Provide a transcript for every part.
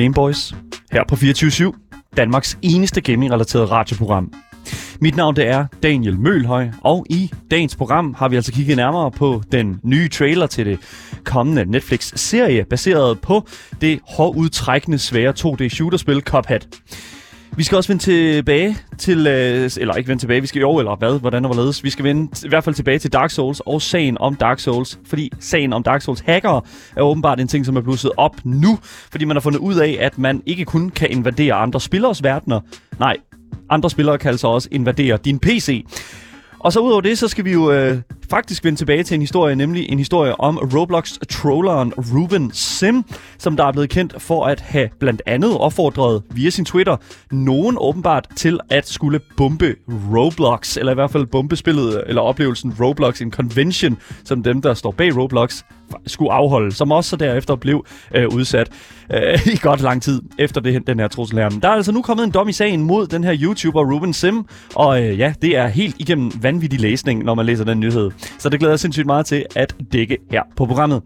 Gameboys her på 24 Danmarks eneste gaming-relateret radioprogram. Mit navn det er Daniel Mølhøj, og i dagens program har vi altså kigget nærmere på den nye trailer til det kommende Netflix-serie, baseret på det hårdudtrækkende svære 2D-shooterspil Cuphead. Vi skal også vende tilbage til, øh, eller ikke vende tilbage, vi skal jo, eller hvad, hvordan og hvorledes. Vi skal vende i hvert fald tilbage til Dark Souls og sagen om Dark Souls, fordi sagen om Dark Souls hacker er åbenbart en ting, som er blusset op nu, fordi man har fundet ud af, at man ikke kun kan invadere andre spillers verdener, nej, andre spillere kan altså også invadere din PC. Og så udover det, så skal vi jo øh, faktisk vende tilbage til en historie, nemlig en historie om Roblox-trolleren Ruben Sim, som der er blevet kendt for at have blandt andet opfordret via sin Twitter nogen åbenbart til at skulle bombe Roblox, eller i hvert fald bombe spillet eller oplevelsen Roblox, en convention, som dem, der står bag Roblox, skulle afholde, som også så derefter blev øh, udsat øh, i godt lang tid efter det, den her trussel her. Der er altså nu kommet en dom i sagen mod den her YouTuber Ruben Sim, og øh, ja, det er helt igennem vanvittig læsning, når man læser den nyhed. Så det glæder jeg sindssygt meget til at dække her på programmet.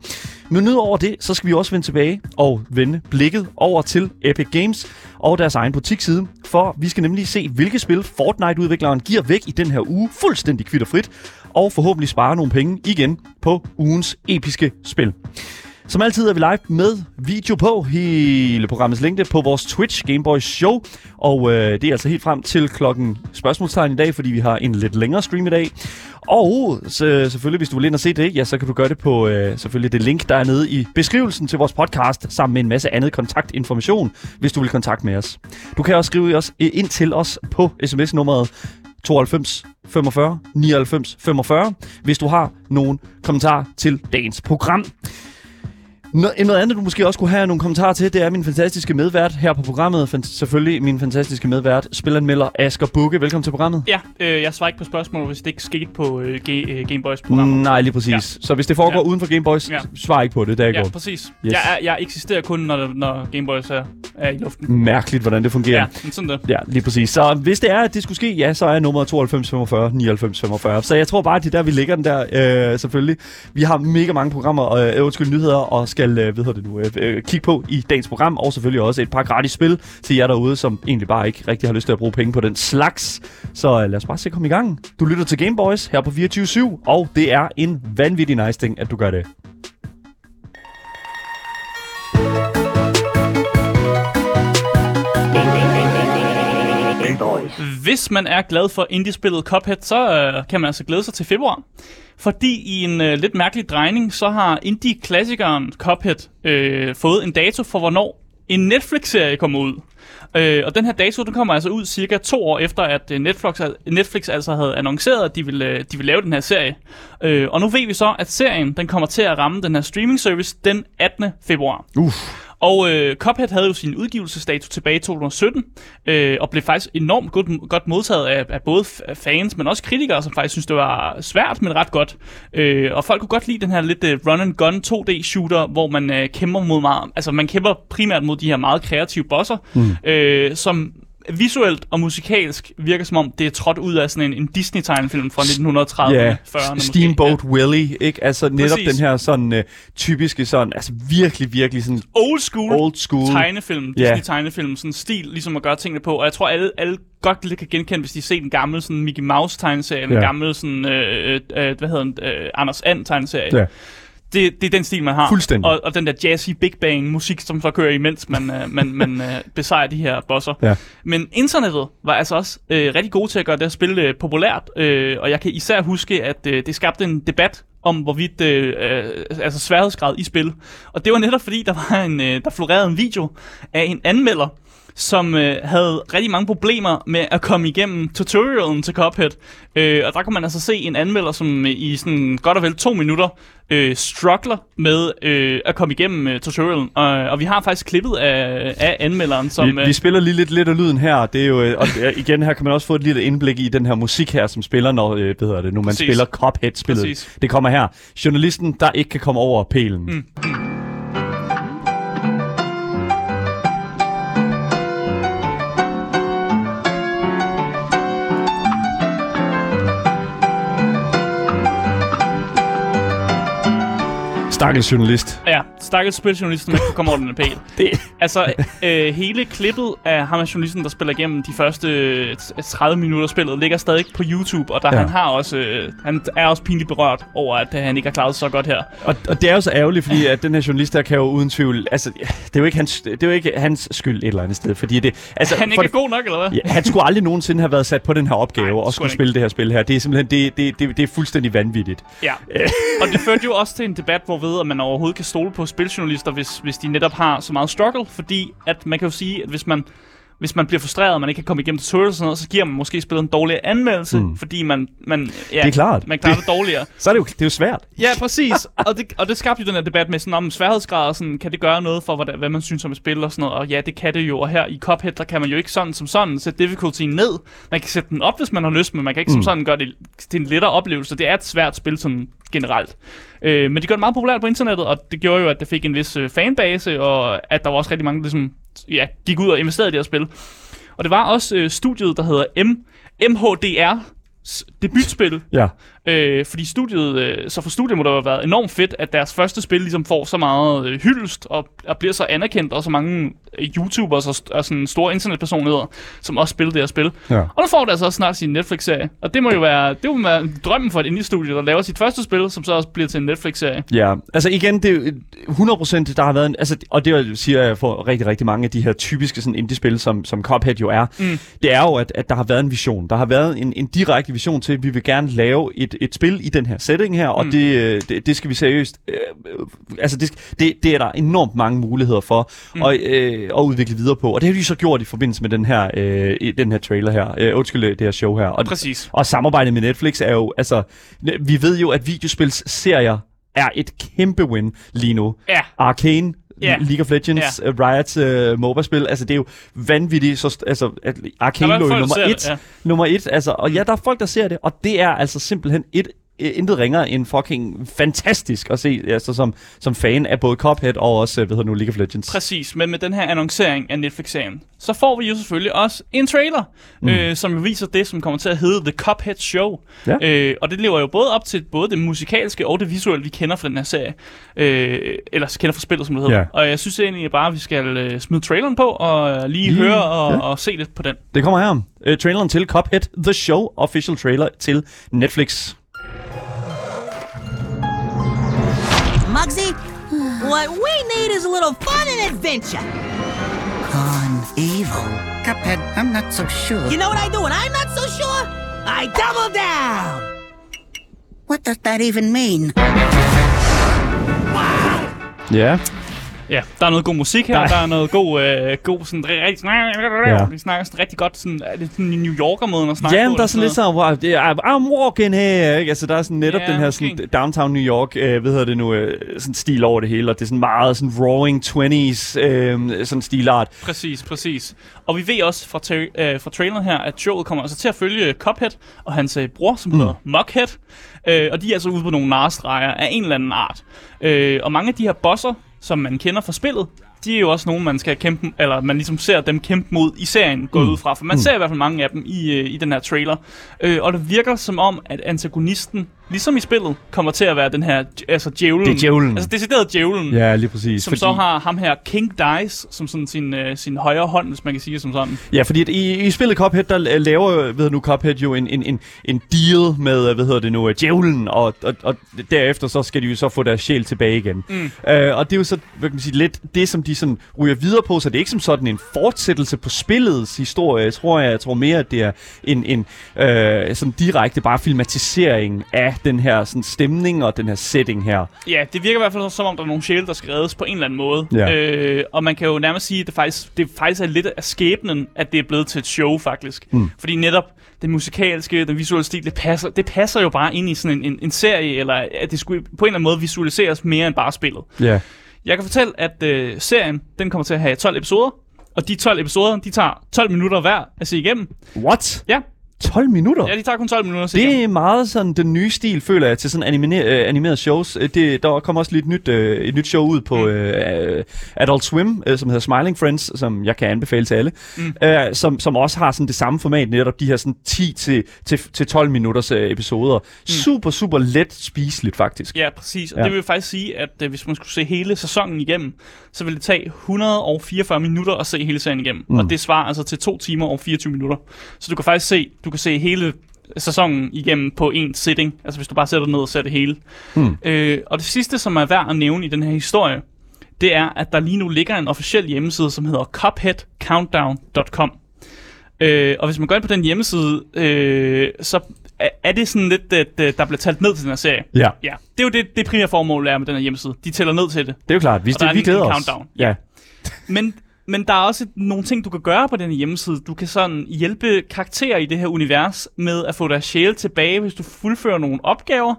Men over det, så skal vi også vende tilbage og vende blikket over til Epic Games og deres egen butiksside, for vi skal nemlig se, hvilke spil Fortnite-udvikleren giver væk i den her uge, fuldstændig kvitterfrit, og forhåbentlig spare nogle penge igen på ugens episke spil. Som altid er vi live med video på hele programmets længde på vores Twitch Gameboys Show. Og øh, det er altså helt frem til klokken spørgsmålstegn i dag, fordi vi har en lidt længere stream i dag. Og så, selvfølgelig, hvis du vil ind og se det, ja, så kan du gøre det på øh, selvfølgelig det link, der er nede i beskrivelsen til vores podcast, sammen med en masse andet kontaktinformation, hvis du vil kontakte med os. Du kan også skrive os øh, ind til os på sms-nummeret 92 45 99 45, hvis du har nogen kommentar til dagens program. Noget, noget andet, du måske også kunne have nogle kommentarer til, det er min fantastiske medvært her på programmet. Selvfølgelig min fantastiske medvært, spilanmelder Asger Bukke. Velkommen til programmet. Ja, øh, jeg svarer ikke på spørgsmål, hvis det ikke skete på øh, G- øh, Gameboys programmet. Nej, lige præcis. Ja. Så hvis det foregår ja. uden for Gameboys, ja. svar ikke på det. Det er ja, godt. præcis. Yes. Jeg, er, jeg eksisterer kun, når, når Gameboys er, er i luften. Mærkeligt, hvordan det fungerer. Ja, men sådan det. Ja, lige præcis. Så hvis det er, at det skulle ske, ja, så er nummeret 92 45 99 45. Så jeg tror bare, at det er der, vi ligger den der, øh, selvfølgelig. Vi har mega mange programmer, øh, undskyld, nyheder, og skal, øh, hvad det nu, øh, øh, kigge på i dagens program, og selvfølgelig også et par gratis spil til jer derude, som egentlig bare ikke rigtig har lyst til at bruge penge på den slags. Så øh, lad os bare se komme i gang. Du lytter til Gameboys her på 24 og det er en vanvittig nice ting, at du gør det. Hvis man er glad for indie-spillet Cuphead, så øh, kan man altså glæde sig til februar. Fordi i en øh, lidt mærkelig drejning, så har indie-klassikeren Cuphead øh, fået en dato for, hvornår en Netflix-serie kommer ud. Øh, og den her dato, den kommer altså ud cirka to år efter, at øh, Netflix, Netflix altså havde annonceret, at de ville, øh, de ville lave den her serie. Øh, og nu ved vi så, at serien den kommer til at ramme den her streaming service den 18. februar. Uff. Og øh, Cuphead havde jo sin udgivelsesdato tilbage i 2017, øh, og blev faktisk enormt godt, godt modtaget af, af både fans, men også kritikere, som faktisk synes det var svært, men ret godt. Øh, og folk kunne godt lide den her lidt uh, run-and-gun 2D-shooter, hvor man øh, kæmper mod meget, altså man kæmper primært mod de her meget kreative bosser, mm. øh, som visuelt og musikalsk virker som om, det er trådt ud af sådan en, en Disney-tegnefilm fra 1930'erne, yeah. 40'erne Steamboat ja. Willie, ikke? Altså netop Præcis. den her sådan uh, typiske sådan, altså virkelig, virkelig sådan... Old school, old school. tegnefilm, Disney-tegnefilm, sådan stil, ligesom at gøre tingene på, og jeg tror, alle, alle godt lidt kan genkende, hvis de ser en gammel sådan Mickey Mouse-tegneserie, yeah. en gammel sådan, øh, øh, øh, hvad hedder den, øh, Anders And-tegneserie. Yeah det, det er den stil, man har. Fuldstændig. Og, og den der jazzy Big Bang musik, som så kører imens man, uh, man, man uh, besejrer de her bosser. Ja. Men internettet var altså også uh, rigtig god til at gøre det her spil uh, populært, uh, og jeg kan især huske, at uh, det skabte en debat om hvorvidt øh, altså sværhedsgrad i spil. Og det var netop fordi, der var en, øh, der florerede en video af en anmelder, som øh, havde rigtig mange problemer med at komme igennem tutorialen til Cuphead. Øh, og der kunne man altså se en anmelder, som øh, i sådan godt og vel to minutter øh, struggler med øh, at komme igennem øh, tutorialen. Og, og vi har faktisk klippet af, af anmelderen. Som, vi, øh, vi spiller lige lidt, lidt af lyden her. Det er jo, øh, og igen, her kan man også få et lille indblik i den her musik her, som spiller, når, øh, hvad hedder det, når man Præcis. spiller Cuphead-spillet. Det kommer her. Journalisten, der ikke kan komme over pælen. Mm. Stakkels journalist. Ja, stakkels spiljournalisten, der kommer over den her pæl. Det... Altså, øh, hele klippet af ham af journalisten, der spiller igennem de første øh, 30 minutter af spillet, ligger stadig på YouTube, og der Ja. han har også, øh, han er også pinligt berørt over, at øh, han ikke har klaret så godt her. Og, og det er jo så ærgerligt, fordi at den her journalist der kan jo uden tvivl... Altså, det er jo ikke hans, det er jo ikke hans skyld et eller andet sted, fordi det... Altså, Han ikke er god nok, eller hvad? Ja, han skulle aldrig nogensinde have været sat på den her opgave Nej, og skulle han spille det her spil her. Det er simpelthen det, det, det, det er fuldstændig vanvittigt. Ja. og det førte jo også til en debat, hvorved at man overhovedet kan stole på spiljournalister, hvis, hvis de netop har så meget struggle, fordi at man kan jo sige, at hvis man hvis man bliver frustreret, og man ikke kan komme igennem tutorials og sådan noget, så giver man måske spillet en dårlig anmeldelse, mm. fordi man, man, ja, Det er klart. man klarer det dårligere. Så er det jo, det er jo svært. Ja, præcis. og, det, og det skabte jo den her debat med sådan om sværhedsgrader, sådan, kan det gøre noget for, hvad, hvad man synes om et spil og sådan noget. Og ja, det kan det jo. Og her i Cuphead, der kan man jo ikke sådan som sådan sætte difficulty ned. Man kan sætte den op, hvis man har lyst, men man kan ikke mm. som sådan gøre det til en lettere oplevelse. Det er et svært spil sådan generelt. Øh, men de gør det meget populært på internettet, og det gjorde jo, at det fik en vis øh, fanbase, og at der var også rigtig mange, der ligesom, ja, gik ud og investerede i det her spil. Og det var også øh, studiet, der hedder M MHDR, debutspil, Ja. Øh, fordi studiet, øh, så for studiet må det have været enormt fedt, at deres første spil ligesom får så meget øh, hyldest, og, og bliver så anerkendt, og så mange øh, YouTubers og, og sådan store internetpersonligheder, som også spiller det her spil. Ja. Og nu får det altså også snart sin Netflix-serie. Og det må jo være, det må være drømmen for et indie-studie, der laver sit første spil, som så også bliver til en Netflix-serie. Ja, altså igen, det er jo 100% der har været en, altså, og det siger jeg for rigtig, rigtig mange af de her typiske sådan indie-spil, som, som Cuphead jo er, mm. det er jo, at, at der har været en vision. Der har været en, en direkte vision til, at vi vil gerne lave et, et spil i den her setting her, og Mm. det, øh, det, det skal vi seriøst, øh, øh, altså det, det, det er der enormt mange muligheder for mm. at, øh, at udvikle videre på, og det har de så gjort i forbindelse med den her, øh, den her trailer her, øh, undskyld, det her show her. Og, Præcis. og samarbejdet med Netflix er jo, altså, vi ved jo, at videospilsserier er et kæmpe win lige nu. Ja, Arcane, Ja. League of Legends, yeah. Riot uh, MOBA-spil, altså det er jo vanvittigt, så, altså Arcane er nummer et, det, ja. nummer et, altså, og ja, der er folk, der ser det, og det er altså simpelthen et intet ringere end fucking fantastisk at se, altså som, som fan af både Cuphead og også, øh, hvad hedder nu, League of Legends. Præcis, men med den her annoncering af Netflix-serien, så får vi jo selvfølgelig også en trailer, mm. øh, som jo viser det, som kommer til at hedde The Cuphead Show. Ja. Øh, og det lever jo både op til både det musikalske og det visuelle, vi kender fra den her serie. Øh, eller kender fra spillet, som det hedder. Ja. Og jeg synes egentlig bare, at vi skal øh, smide traileren på og øh, lige, Lige, høre og, ja. og se lidt på den. Det kommer her. Uh, traileren til Cuphead, The Show, official trailer til Netflix. Muggsy, what we need is a little fun and adventure. Gone evil. Cuphead, I'm not so sure. You know what I do when I'm not so sure? I double down. What does that even mean? Ja. Ja, der er noget god musik her, Der der er- noget god, øh, god sådan, rigtig, Ja. vi snakker sådan rigtig godt, sådan, er det sådan New Yorker-måden at snakke Ja, på? men der er sådan lidt så, wow, det er, I'm walking here, ikke? Altså, der er sådan netop Ja, den her sådan, downtown New York, øh, hvad hedder det nu, øh, sådan stil over det hele, og det er sådan meget sådan roaring 20s, øh, sådan stilart. Præcis, præcis. Og vi ved også fra, tra- øh, fra traileren her, at showet kommer altså til at følge Cuphead og hans øh, bror, som hedder Muckhead. Øh, og de er altså ude på nogle narstreger af en eller anden art. Øh, og mange af de her bosser, som man kender fra spillet, de er jo også nogen, man skal kæmpe, eller man ligesom ser dem kæmpe mod i serien, gået ud fra. For man ser i hvert fald mange af dem i, øh, i den her trailer. Øh, og det virker som om, at antagonisten, ligesom i spillet, kommer til at være den her, altså djævlen. Det er djævlen. Altså decideret djævlen. Ja, lige præcis. Som fordi... så har ham her King Dice som sådan sin, øh, sin højre hånd, hvis man kan sige det som sådan. Ja, fordi at i, i spillet Cuphead, der øh, laver ved nu Cuphead jo en, en, en, en deal med, øh, hvad hedder det nu, øh, djævlen, og, og, og derefter så skal de jo så få deres sjæl tilbage igen. Mm. Øh, og det er jo så, hvad kan man sige, lidt det, som de sådan ryger videre på, så det er ikke som sådan en fortsættelse på spillets historie, tror jeg. Jeg tror mere, at det er en, en øh, sådan direkte bare filmatisering af den her sådan stemning og den her setting her. Ja, det virker i hvert fald som om, der er nogle sjæle, der skal reddes på en eller anden måde. Ja. Øh, og man kan jo nærmest sige, at det faktisk, det faktisk er lidt af skæbnen, at det er blevet til et show, faktisk. Mm. Fordi netop det musikalske, den visuelle stil, det passer, det passer jo bare ind i sådan en, en, en serie, eller at det skulle på en eller anden måde visualiseres mere end bare spillet. Ja. Jeg kan fortælle, at øh, serien, den kommer til at have 12 episoder, og de 12 episoder, de tager 12 minutter hver at se igennem. What? Ja, 12 minutter? Ja, de tager kun 12 minutter. Det er meget sådan den nye stil, føler jeg, til sådan anime- øh, animerede shows. Øh, Det, der kommer også lige et nyt, øh, et nyt show ud på Mm. øh, Adult Swim, øh, som hedder Smiling Friends, som jeg kan anbefale til alle, Mm. øh, som, som også har sådan det samme format, netop de her sådan 10 til, til, til 12 minutters øh, episoder. Super, super let spiseligt, faktisk. Ja, præcis. Og Ja. det vil faktisk sige, at øh, hvis man skulle se hele sæsonen igennem, så vil det tage 144 minutter at se hele serien igennem. Mm. Mm. Og det svarer altså til 2 timer og 24 minutter. Så du kan faktisk se, du kan se hele sæsonen igennem på en sitting. Altså hvis du bare sætter ned og ser det hele. Hmm. Øh, og det sidste, som er værd at nævne i den her historie, det er, at der lige nu ligger en officiel hjemmeside, som hedder cupheadcountdown.com. Øh, og hvis man går ind på den hjemmeside, øh, så er- det sådan lidt, at øh, der bliver talt ned til den her serie. Ja, Ja, det er jo det, det primære formål er med den her hjemmeside. De tæller ned til det. det er jo klart. Vi, Og er vi glæder os. countdown. Ja. Men, men der er også nogle ting, du kan gøre på den hjemmeside. Du kan sådan hjælpe karakterer i det her univers med at få deres sjæl tilbage, hvis du fuldfører nogle opgaver.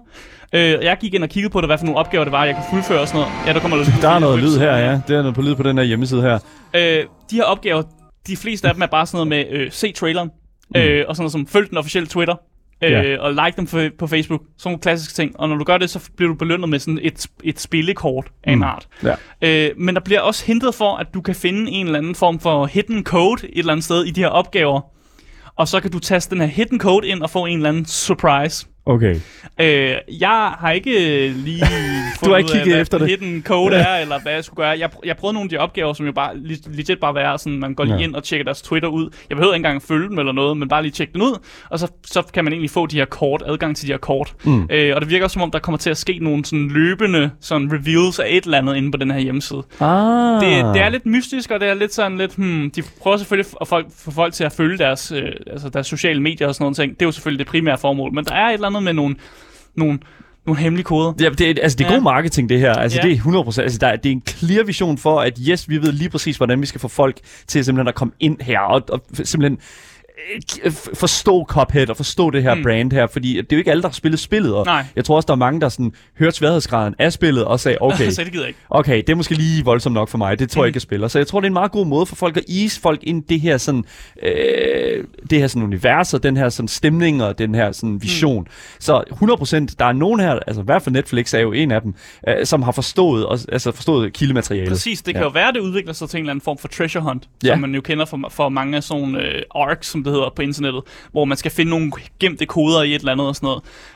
Øh, jeg gik ind og kiggede på det, hvad for nogle opgaver det var, jeg kunne fuldføre og sådan noget. Ja, der kommer lidt Der er noget lyd her, ja. Det er noget på lyd på den her hjemmeside her. Øh, de her opgaver, de fleste af dem er bare sådan noget med, øh, se traileren, mm. øh, og sådan noget som, følg den officielle Twitter, øh, og like dem på, på Facebook. Sådan nogle klassiske ting. Og når du gør det, så bliver du belønnet med sådan et, et spillekort af en Mm. art. Ja. Øh, men der bliver også hintet for, at du kan finde en eller anden form for hidden code et eller andet sted i de her opgaver. Og så kan du taste den her hidden code ind og få en eller anden surprise. Okay. Øh, jeg har ikke øh, lige Du har ikke ud af, kigget hvad efter det. hidden code er, eller hvad jeg skulle gøre. Jeg, jeg prøvede nogle af de opgaver, som jo bare leg- legit bare være sådan, man går lige Ja. ind og tjekker deres Twitter ud. Jeg behøver ikke engang følge dem eller noget, men bare lige tjekke den ud, og så, så kan man egentlig få de her kort, adgang til de her kort. Mm. Øh, og det virker også, som om, der kommer til at ske nogle sådan løbende sådan reveals af et eller andet inde på den her hjemmeside. Ah. Det, det er lidt mystisk, og det er lidt sådan lidt, hmm, de prøver selvfølgelig at folk, få folk til at følge deres, øh, altså deres sociale medier og sådan noget ting. Det er jo selvfølgelig det primære formål, men der er et eller andet med nogle, nogle, nogle hemmelige koder. Ja, det, er- altså, det er Ja. god marketing, det her. Altså, Ja. det er 100%. Altså, der, er- det er en clear vision for, at yes, vi ved lige præcis, hvordan vi skal få folk til simpelthen at komme ind her, og, og simpelthen forstå Cuphead og forstå det her mm. Mm. brand her, fordi det er jo ikke alle, der har spillet spillet, og Nej. jeg tror også, der er mange, der sådan, hørte sværhedsgraden af spillet og sagde, okay, så det gider jeg ikke. okay, det er måske lige voldsomt nok for mig, det tror jeg Mm. ikke, jeg spiller. Så jeg tror, det er en meget god måde for folk at ease folk ind i det her sådan, øh, det her sådan univers, og den her sådan stemning, og den her sådan vision. Mm. Så 100%, der er nogen her, altså i hvert fald Netflix er jo en af dem, øh, som har forstået, og, altså forstået kildematerialet. Præcis, det kan Ja. jo være, det udvikler sig til en eller anden form for treasure hunt, Ja. som man jo kender for, for mange af sådan øh, arcs, som det hedder på internettet, hvor man skal finde nogle gemte koder i et eller andet og sådan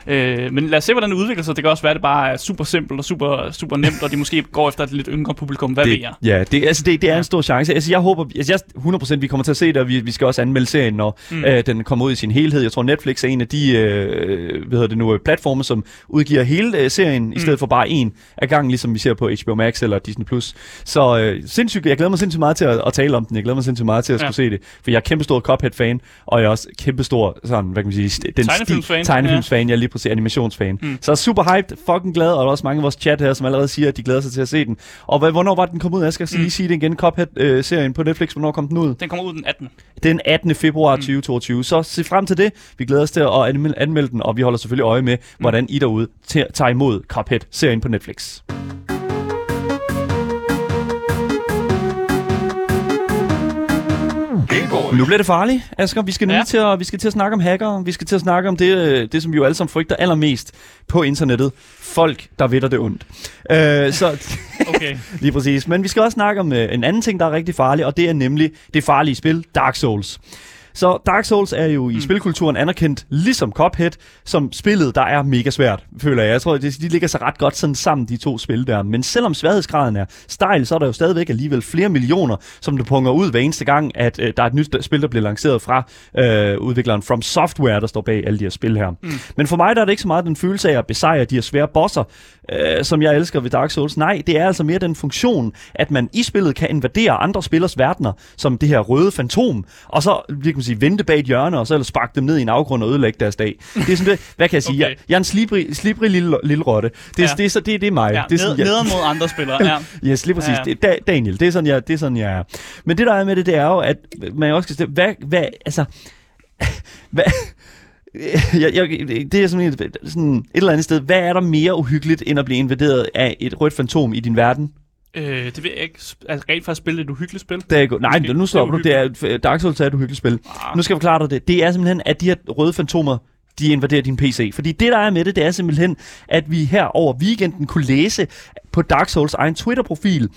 noget. Øh, men lad os se, hvordan det udvikler sig. Det kan også være, at det bare er super simpelt og super, super nemt, og de måske går efter et lidt yngre publikum. Hvad ved det, jeg? ja, det, altså det, det er en stor chance. Altså jeg håber, altså jeg 100% vi kommer til at se det, og vi, vi skal også anmelde serien, når mm. øh, den kommer ud i sin helhed. Jeg tror Netflix er en af de, øh, hvad hedder det nu, øh, platforme, som udgiver hele øh, serien, mm. i stedet for bare en af gangen, ligesom vi ser på HBO Max eller Disney+. Plus. Så øh, sindssygt, jeg glæder mig sindssygt meget til at, at tale om den. Jeg glæder mig sindssygt meget til at Ja. skulle se det. For jeg er kæmpestor Cuphead-fan, og jeg er også kæmpestor sådan, hvad kan man sige, den Tegnefilmsfan, tegnefilmsfan, jeg er lige præcis animationsfan. Mm. Mm. Så super hyped, fucking glad, og der er også mange af vores chat her, som allerede siger, at de glæder sig til at se den. Og hvad, hvornår var den kommet ud? Jeg skal mm. lige sige det igen. Cuphead-serien på Netflix, hvornår kom den ud? Den kommer ud den 18. Den 18. februar 2022. Så se frem til det. Vi glæder os til at anmelde, anmelde den, og vi holder selvfølgelig øje med, hvordan I derude tager imod Cuphead-serien på Netflix. Nu bliver det farligt, Asger. Vi skal nu Ja. til, at, vi skal til at snakke om hacker. Vi skal til at snakke om det, øh, det, som vi jo alle sammen frygter allermest på internettet. Folk, der ved det ondt. Øh, så Okay. lige præcis. Men vi skal også snakke om øh, en anden ting, der er rigtig farlig, og det er nemlig det farlige spil Dark Souls. Så Dark Souls er jo i mm. spilkulturen anerkendt, ligesom Cuphead, som spillet, der er mega svært, føler jeg. Jeg tror, de, de ligger sig ret godt sådan sammen, de to spil der. Men selvom sværhedsgraden er stejl, så er der jo stadigvæk alligevel flere millioner, som du punger ud hver eneste gang, at øh, der er et nyt spil, der bliver lanceret fra øh, udvikleren From Software, der står bag alle de her spil her. Mm. Men for mig der er det ikke så meget den følelse af at besejre de her svære bosser, øh, som jeg elsker ved Dark Souls. Nej, det er altså mere den funktion, at man i spillet kan invadere andre spillers verdener, som det her røde fantom, og så kan man sige, vente bag et hjørne, og så ellers sparke dem ned i en afgrund og ødelægge deres dag. Det er sådan det, hvad kan jeg sige? Okay. Jeg, jeg er en slibrig, slibrig lille, lille rotte. Det, er, Ja. det, er, så, det, det er mig. Ja, det er ned, jeg- mod andre spillere. Ja. Yes, lige præcis. Ja, Ja, ja. ja. Det, da, Daniel, det er, sådan, jeg, det er sådan, jeg er. Men det, der er med det, det er jo, at man også skal stille, hvad, hvad, altså, hvad, jeg, jeg, det er sådan, et, sådan et eller andet sted, hvad er der mere uhyggeligt, end at blive invaderet af et rødt fantom i din verden? Øh, det vil jeg ikke. Altså rent faktisk spille et uhyggeligt spil. Det er, go- nej, Måske. nu stopper er du. Det er, Dark Souls er et uhyggeligt spil. Ah. Nu skal jeg forklare dig det. Det er simpelthen, at de her røde fantomer, de invaderer din PC. Fordi det, der er med det, det er simpelthen, at vi her over weekenden kunne læse på Dark Souls egen Twitter-profil,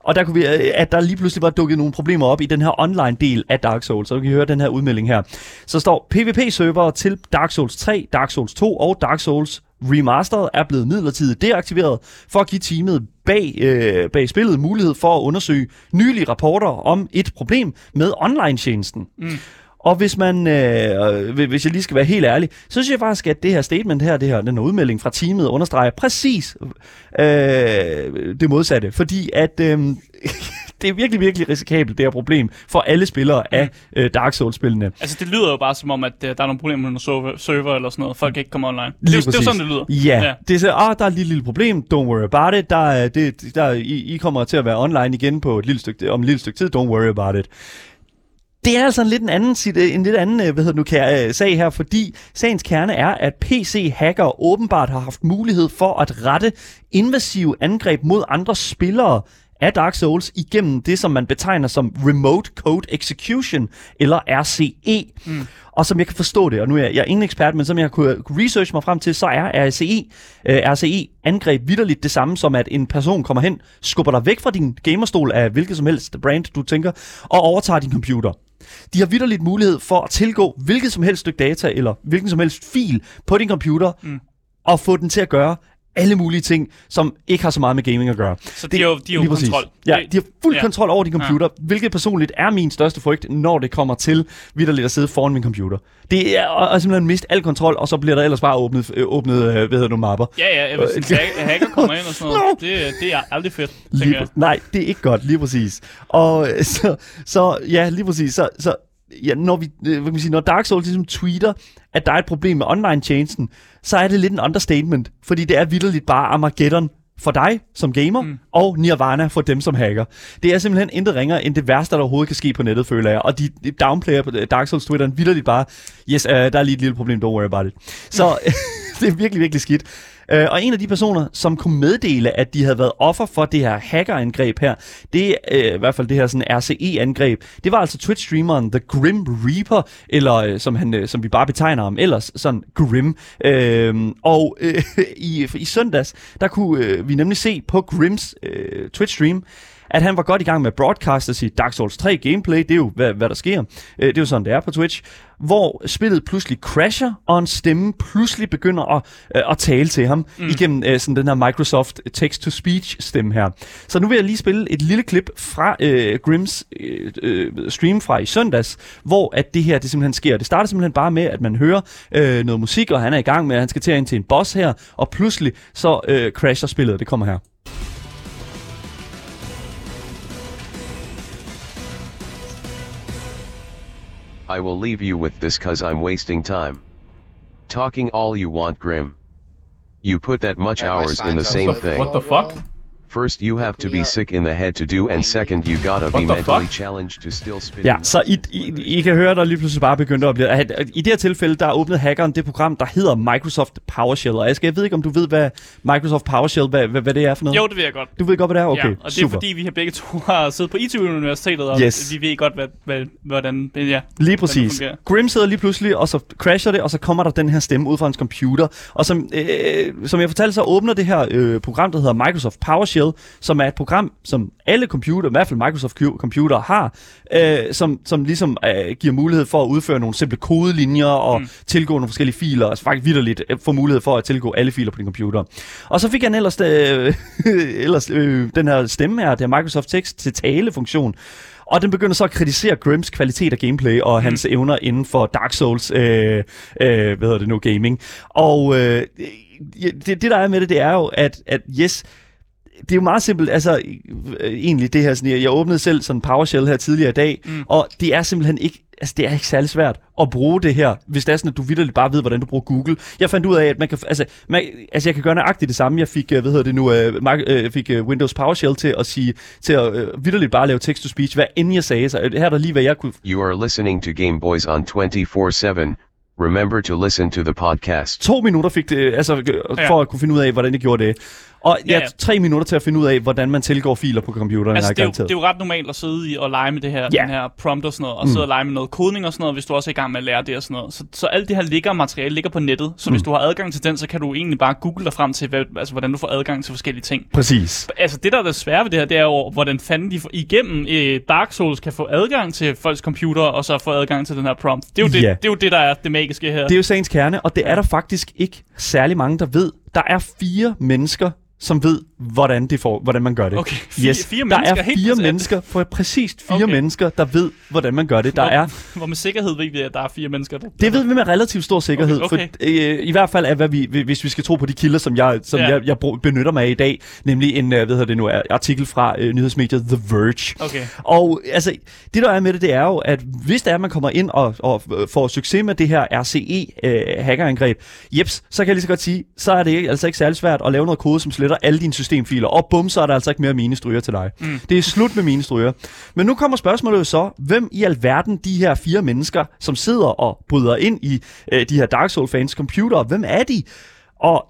og der kunne vi, øh, at der lige pludselig var dukket nogle problemer op i den her online-del af Dark Souls. Så du kan høre den her udmelding her. Så står PvP-server til Dark Souls 3, Dark Souls 2 og Dark Souls Remastered er blevet midlertidigt deaktiveret for at give teamet bag, øh, bag spillet mulighed for at undersøge nylige rapporter om et problem med online-tjenesten. Mm. Og hvis man, øh, hvis jeg lige skal være helt ærlig, så synes jeg faktisk, at det her statement her, det her, den her udmelding fra teamet understreger præcis øh, det modsatte. Fordi at øh, det er virkelig, virkelig risikabelt, det her problem for alle spillere af øh, Dark Souls-spillene. Altså, det lyder jo bare som om, at øh, der er nogle problemer med nogle server, server eller sådan noget. Folk kan ikke komme online. Det, Lige jo- det er sådan, det lyder. Ja, Ja. det er så, ah, der er et lille, lille problem, don't worry about it. Der, er- det, der, I, I kommer til at være online igen på et lille stykke, om et lille stykke tid, don't worry about it. Det er altså en lidt en anden, en lidt anden øh, hvad hedder det nu, kære, øh, sag her, fordi sagens kerne er, at PC-hacker åbenbart har haft mulighed for at rette invasive angreb mod andre spillere af Dark Souls igennem det, som man betegner som Remote Code Execution, eller RCE. Mm. Og som jeg kan forstå det, og nu er jeg, jeg er ingen ekspert, men som jeg kunne, researche mig frem til, så er RCE, øh, RCE-angreb vidderligt det samme som, at en person kommer hen, skubber dig væk fra din gamerstol af hvilket som helst brand, du tænker, og overtager din computer. De har vidderligt mulighed for at tilgå hvilket som helst stykke data, eller hvilken som helst fil på din computer, mm. og få den til at gøre alle mulige ting, som ikke har så meget med gaming at gøre. Så de har jo, de har jo præcis. kontrol. Ja, Det- de har fuld ja. kontrol over din computer, ja. hvilket personligt er min største frygt, når det kommer til vidderligt at sidde foran min computer. Det er at, simpelthen miste al kontrol, og så bliver der ellers bare åbnet, øh, åbnet øh, hvad hedder det nu, mapper. Ja, ja, hvis en hack- hacker kommer ind og sådan noget, det, det er aldrig fedt, Lige, jeg. nej, det er ikke godt, lige præcis. Og øh, så, så ja, lige præcis. Så, så ja, når, vi, øh, hvad kan man sige, når Dark Souls ligesom tweeter, at der er et problem med online-tjenesten, så er det lidt en understatement, fordi det er vidderligt bare Armageddon for dig som gamer, mm. og Nirvana for dem som hacker. Det er simpelthen intet ringere end det værste, der overhovedet kan ske på nettet, føler jeg. Og de, downplayer på Dark Souls Twitter vidderligt bare, yes, uh, der er lige et lille problem, don't worry about it. Så det er virkelig, virkelig skidt. Øh, og en af de personer, som kunne meddele, at de havde været offer for det her hackerangreb her, det er i hvert fald det her sådan RCE-angreb, det var altså Twitch-streameren The Grim Reaper, eller øh, som, han, øh, som vi bare betegner ham ellers, sådan Grim. Øh, og øh, i, i søndags, der kunne øh, vi nemlig se på Grims øh, Twitch-stream, at han var godt i gang med at broadcaste sit Dark Souls 3 gameplay. Det er jo, hvad, hvad der sker. Øh, Det er jo sådan, det er på Twitch. Hvor spillet pludselig crasher, og en stemme pludselig begynder at, øh, at tale til ham mm. igennem øh, sådan den her Microsoft Text-to-Speech stemme her. Så nu vil jeg lige spille et lille klip fra øh, Grims øh, øh, stream fra i søndags, hvor at det her det simpelthen sker. Det starter simpelthen bare med, at man hører øh, noget musik, og han er i gang med, at han skal til ind til en boss her, og pludselig så øh, crasher spillet. Det kommer her. I will leave you with this cause I'm wasting time. Talking all you want, Grim. You put that much hours in the same thing. What the fuck? First, you have to be sick in the head to do, and second, you gotta be mentally challenged to still spin. Ja, så I, I, I kan høre, der lige pludselig bare begyndte at blive... At, I det her tilfælde, der åbnede hackeren det program, der hedder Microsoft PowerShell. Og Aske, jeg ved ikke, om du ved, hvad Microsoft PowerShell, hvad, hvad, hvad det er for noget? Jo, det ved jeg godt. Du ved godt, hvad det er? Okay, ja, og det er super. fordi, vi har begge to har siddet på ITU Universitetet, og Yes. vi ved godt, hvad, hvad, hvordan... Ja. Lige præcis. Grim sidder lige pludselig, og så crasher det, og så kommer der den her stemme ud fra hans computer. Og som, øh, som jeg fortalte, så åbner det her øh, program, der hedder Microsoft PowerShell, som er et program, som alle computer, i hvert fald Microsoft computer har, øh, som, som ligesom øh, giver mulighed for at udføre nogle simple kodelinjer og mm. tilgå nogle forskellige filer, altså faktisk vidderligt øh, få mulighed for at tilgå alle filer på din computer. Og så fik han ellers, øh, ellers øh, den her stemme her, det er Microsoft Text til tale-funktion, og den begynder så at kritisere Grims kvalitet af gameplay og hans evner inden for Dark Souls, øh, øh, hvad hedder det nu, gaming. Og øh, det, det, der er med det, det er jo, at, at yes, det er jo meget simpelt, altså øh, egentlig det her, sådan, jeg, jeg åbnede selv sådan PowerShell her tidligere i dag, mm. og det er simpelthen ikke, altså det er ikke særlig svært at bruge det her, hvis det er sådan, at du vidderligt bare ved, hvordan du bruger Google. Jeg fandt ud af, at man kan, altså, man, altså jeg kan gøre nøjagtigt det samme. Jeg fik, øh, hvad hedder det nu, øh, Mac, øh, fik øh, Windows PowerShell til at sige, til at øh, vidderligt bare lave text-to-speech, hvad end jeg sagde. Så her er der lige, hvad jeg kunne You are listening to Game Boys on 24 7. Remember to listen to the podcast. to minutter fik det, altså, øh, Ja. for at kunne finde ud af, hvordan jeg gjorde det. Og Ja, ja, tre minutter til at finde ud af, hvordan man tilgår filer på computeren. Altså, det, er jo, det er jo ret normalt at sidde i og lege med det her, Ja. den her prompt og sådan noget, og mm. sidde og lege med noget kodning og sådan noget, hvis du også er i gang med at lære det og sådan noget. Så, så alt det her ligger materiale ligger på nettet, så mm. hvis du har adgang til den, så kan du egentlig bare google dig frem til, hvad, altså, hvordan du får adgang til forskellige ting. Præcis. Altså det, der er det svære ved det her, det er jo, hvordan fanden de får, igennem øh, Dark Souls kan få adgang til folks computer, og så få adgang til den her prompt. Det er jo, det, Ja. det, er jo det, der er det magiske her. Det er jo sagens kerne, og det er der faktisk ikke særlig mange, der ved. Der er fire mennesker, som ved, hvordan, det får, hvordan man gør det. Okay, fire- fire der mennesker, er helt fire præcis. mennesker, for præcis fire Okay. mennesker, der ved, hvordan man gør det. Der hvor, er hvor med sikkerhed ved vi, at der er fire mennesker. Der, Det ved vi med relativt stor sikkerhed, Okay, okay. For, øh, i hvert fald er, hvad vi, hvis vi skal tro på de kilder, som jeg, som ja. jeg, jeg brug- benytter mig af i dag, nemlig en øh, hvad hedder det nu, artikel fra øh, nyhedsmediet The Verge. Okay. Og altså, det der er med det, det er jo, at hvis det er, at man kommer ind og, og øh, får succes med det her RCE-hackerangreb, jeps, så kan jeg lige så godt sige, så er det altså ikke særlig svært at lave noget kode, som sletter alle dine systemfiler, og bum, så er der altså ikke mere minestryger til dig. Mm. Det er slut med minestryger. Men nu kommer spørgsmålet jo så, hvem i alverden de her fire mennesker, som sidder og bryder ind i øh, de her Dark Souls-fans computer, hvem er de? Og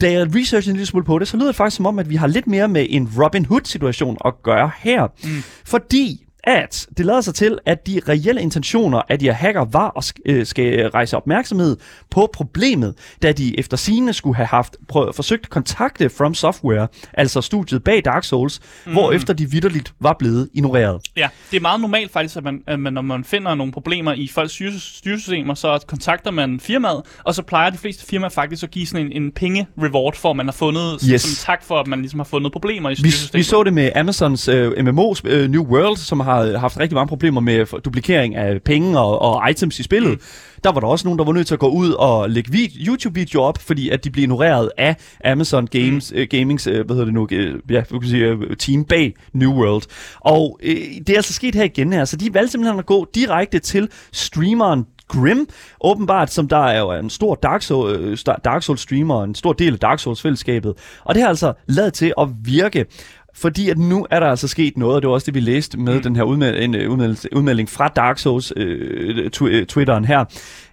da jeg researchede en lille smule på det, så lyder det faktisk som om, at vi har lidt mere med en Robin Hood-situation at gøre her. Mm. Fordi at det lader sig til, at de reelle intentioner af de her hacker var at sk- øh, skal rejse opmærksomhed på problemet, da de efter sigende skulle have haft prøvet, forsøgt at kontakte From Software, altså studiet bag Dark Souls, mm. hvorefter de vidderligt var blevet ignoreret. Ja, det er meget normalt faktisk, at man, at man når man finder nogle problemer i folks styre- styresystemer, så kontakter man firmaet, og så plejer de fleste firmaer faktisk at give sådan en, en penge-reward for, at man har fundet, Yes. som tak for, at man ligesom har fundet problemer i Vi, styresystemet. vi så det med Amazons øh, MMO øh, New World, som har haft rigtig mange problemer med duplikering af penge og, og items i spillet. Mm. Der var der også nogen, der var nødt til at gå ud og lægge vid- YouTube-videoer op, fordi at de blev ignoreret af Amazon Games, mm. øh, Gamings, øh, hvad hedder det nu, øh, ja, kan sige, øh, team bag New World. Og øh, det er altså sket her igen her, så de valgte simpelthen at gå direkte til streameren Grim, åbenbart, som der er jo en stor Dark øh, Star- Dark Souls streamer, og en stor del af Dark Souls-fællesskabet. Og det har altså lavet til at virke. Fordi at nu er der altså sket noget, og det var også det, vi læste med mm. den her øh, udmeldelse, udmelding fra Dark Souls øh, tw- øh, Twitteren her,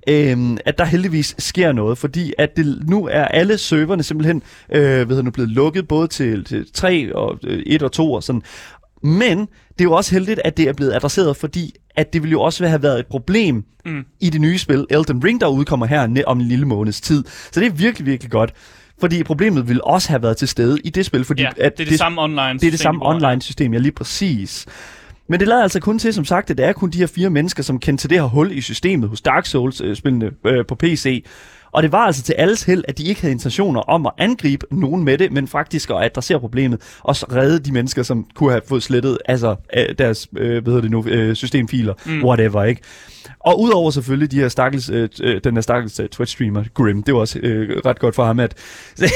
øhm, at der heldigvis sker noget, fordi at det, nu er alle serverne simpelthen øh, det nu, blevet lukket både til, til 3 og øh, 1 og 2 og sådan. Men det er jo også heldigt, at det er blevet adresseret, fordi at det ville jo også have været et problem mm. i det nye spil Elden Ring, der udkommer her om en lille måneds tid. Så det er virkelig, virkelig godt. Fordi problemet ville også have været til stede i det spil, fordi ja, at det er det, samme online det er det samme online-system, ja lige præcis. Men det lader altså kun til, som sagt, at det er kun de her fire mennesker, som kendte til det her hul i systemet hos Dark Souls-spillene øh, på PC. Og det var altså til alles held, at de ikke havde intentioner om at angribe nogen med det, men faktisk at adressere problemet, og så redde de mennesker, som kunne have fået slettet altså, øh, deres øh, hvad hedder det nu, øh, systemfiler, mm. whatever, ikke? Og udover selvfølgelig de her stakkels, øh, øh, den her stakkels øh, Twitch-streamer, Grim, det var også øh, ret godt for ham, at det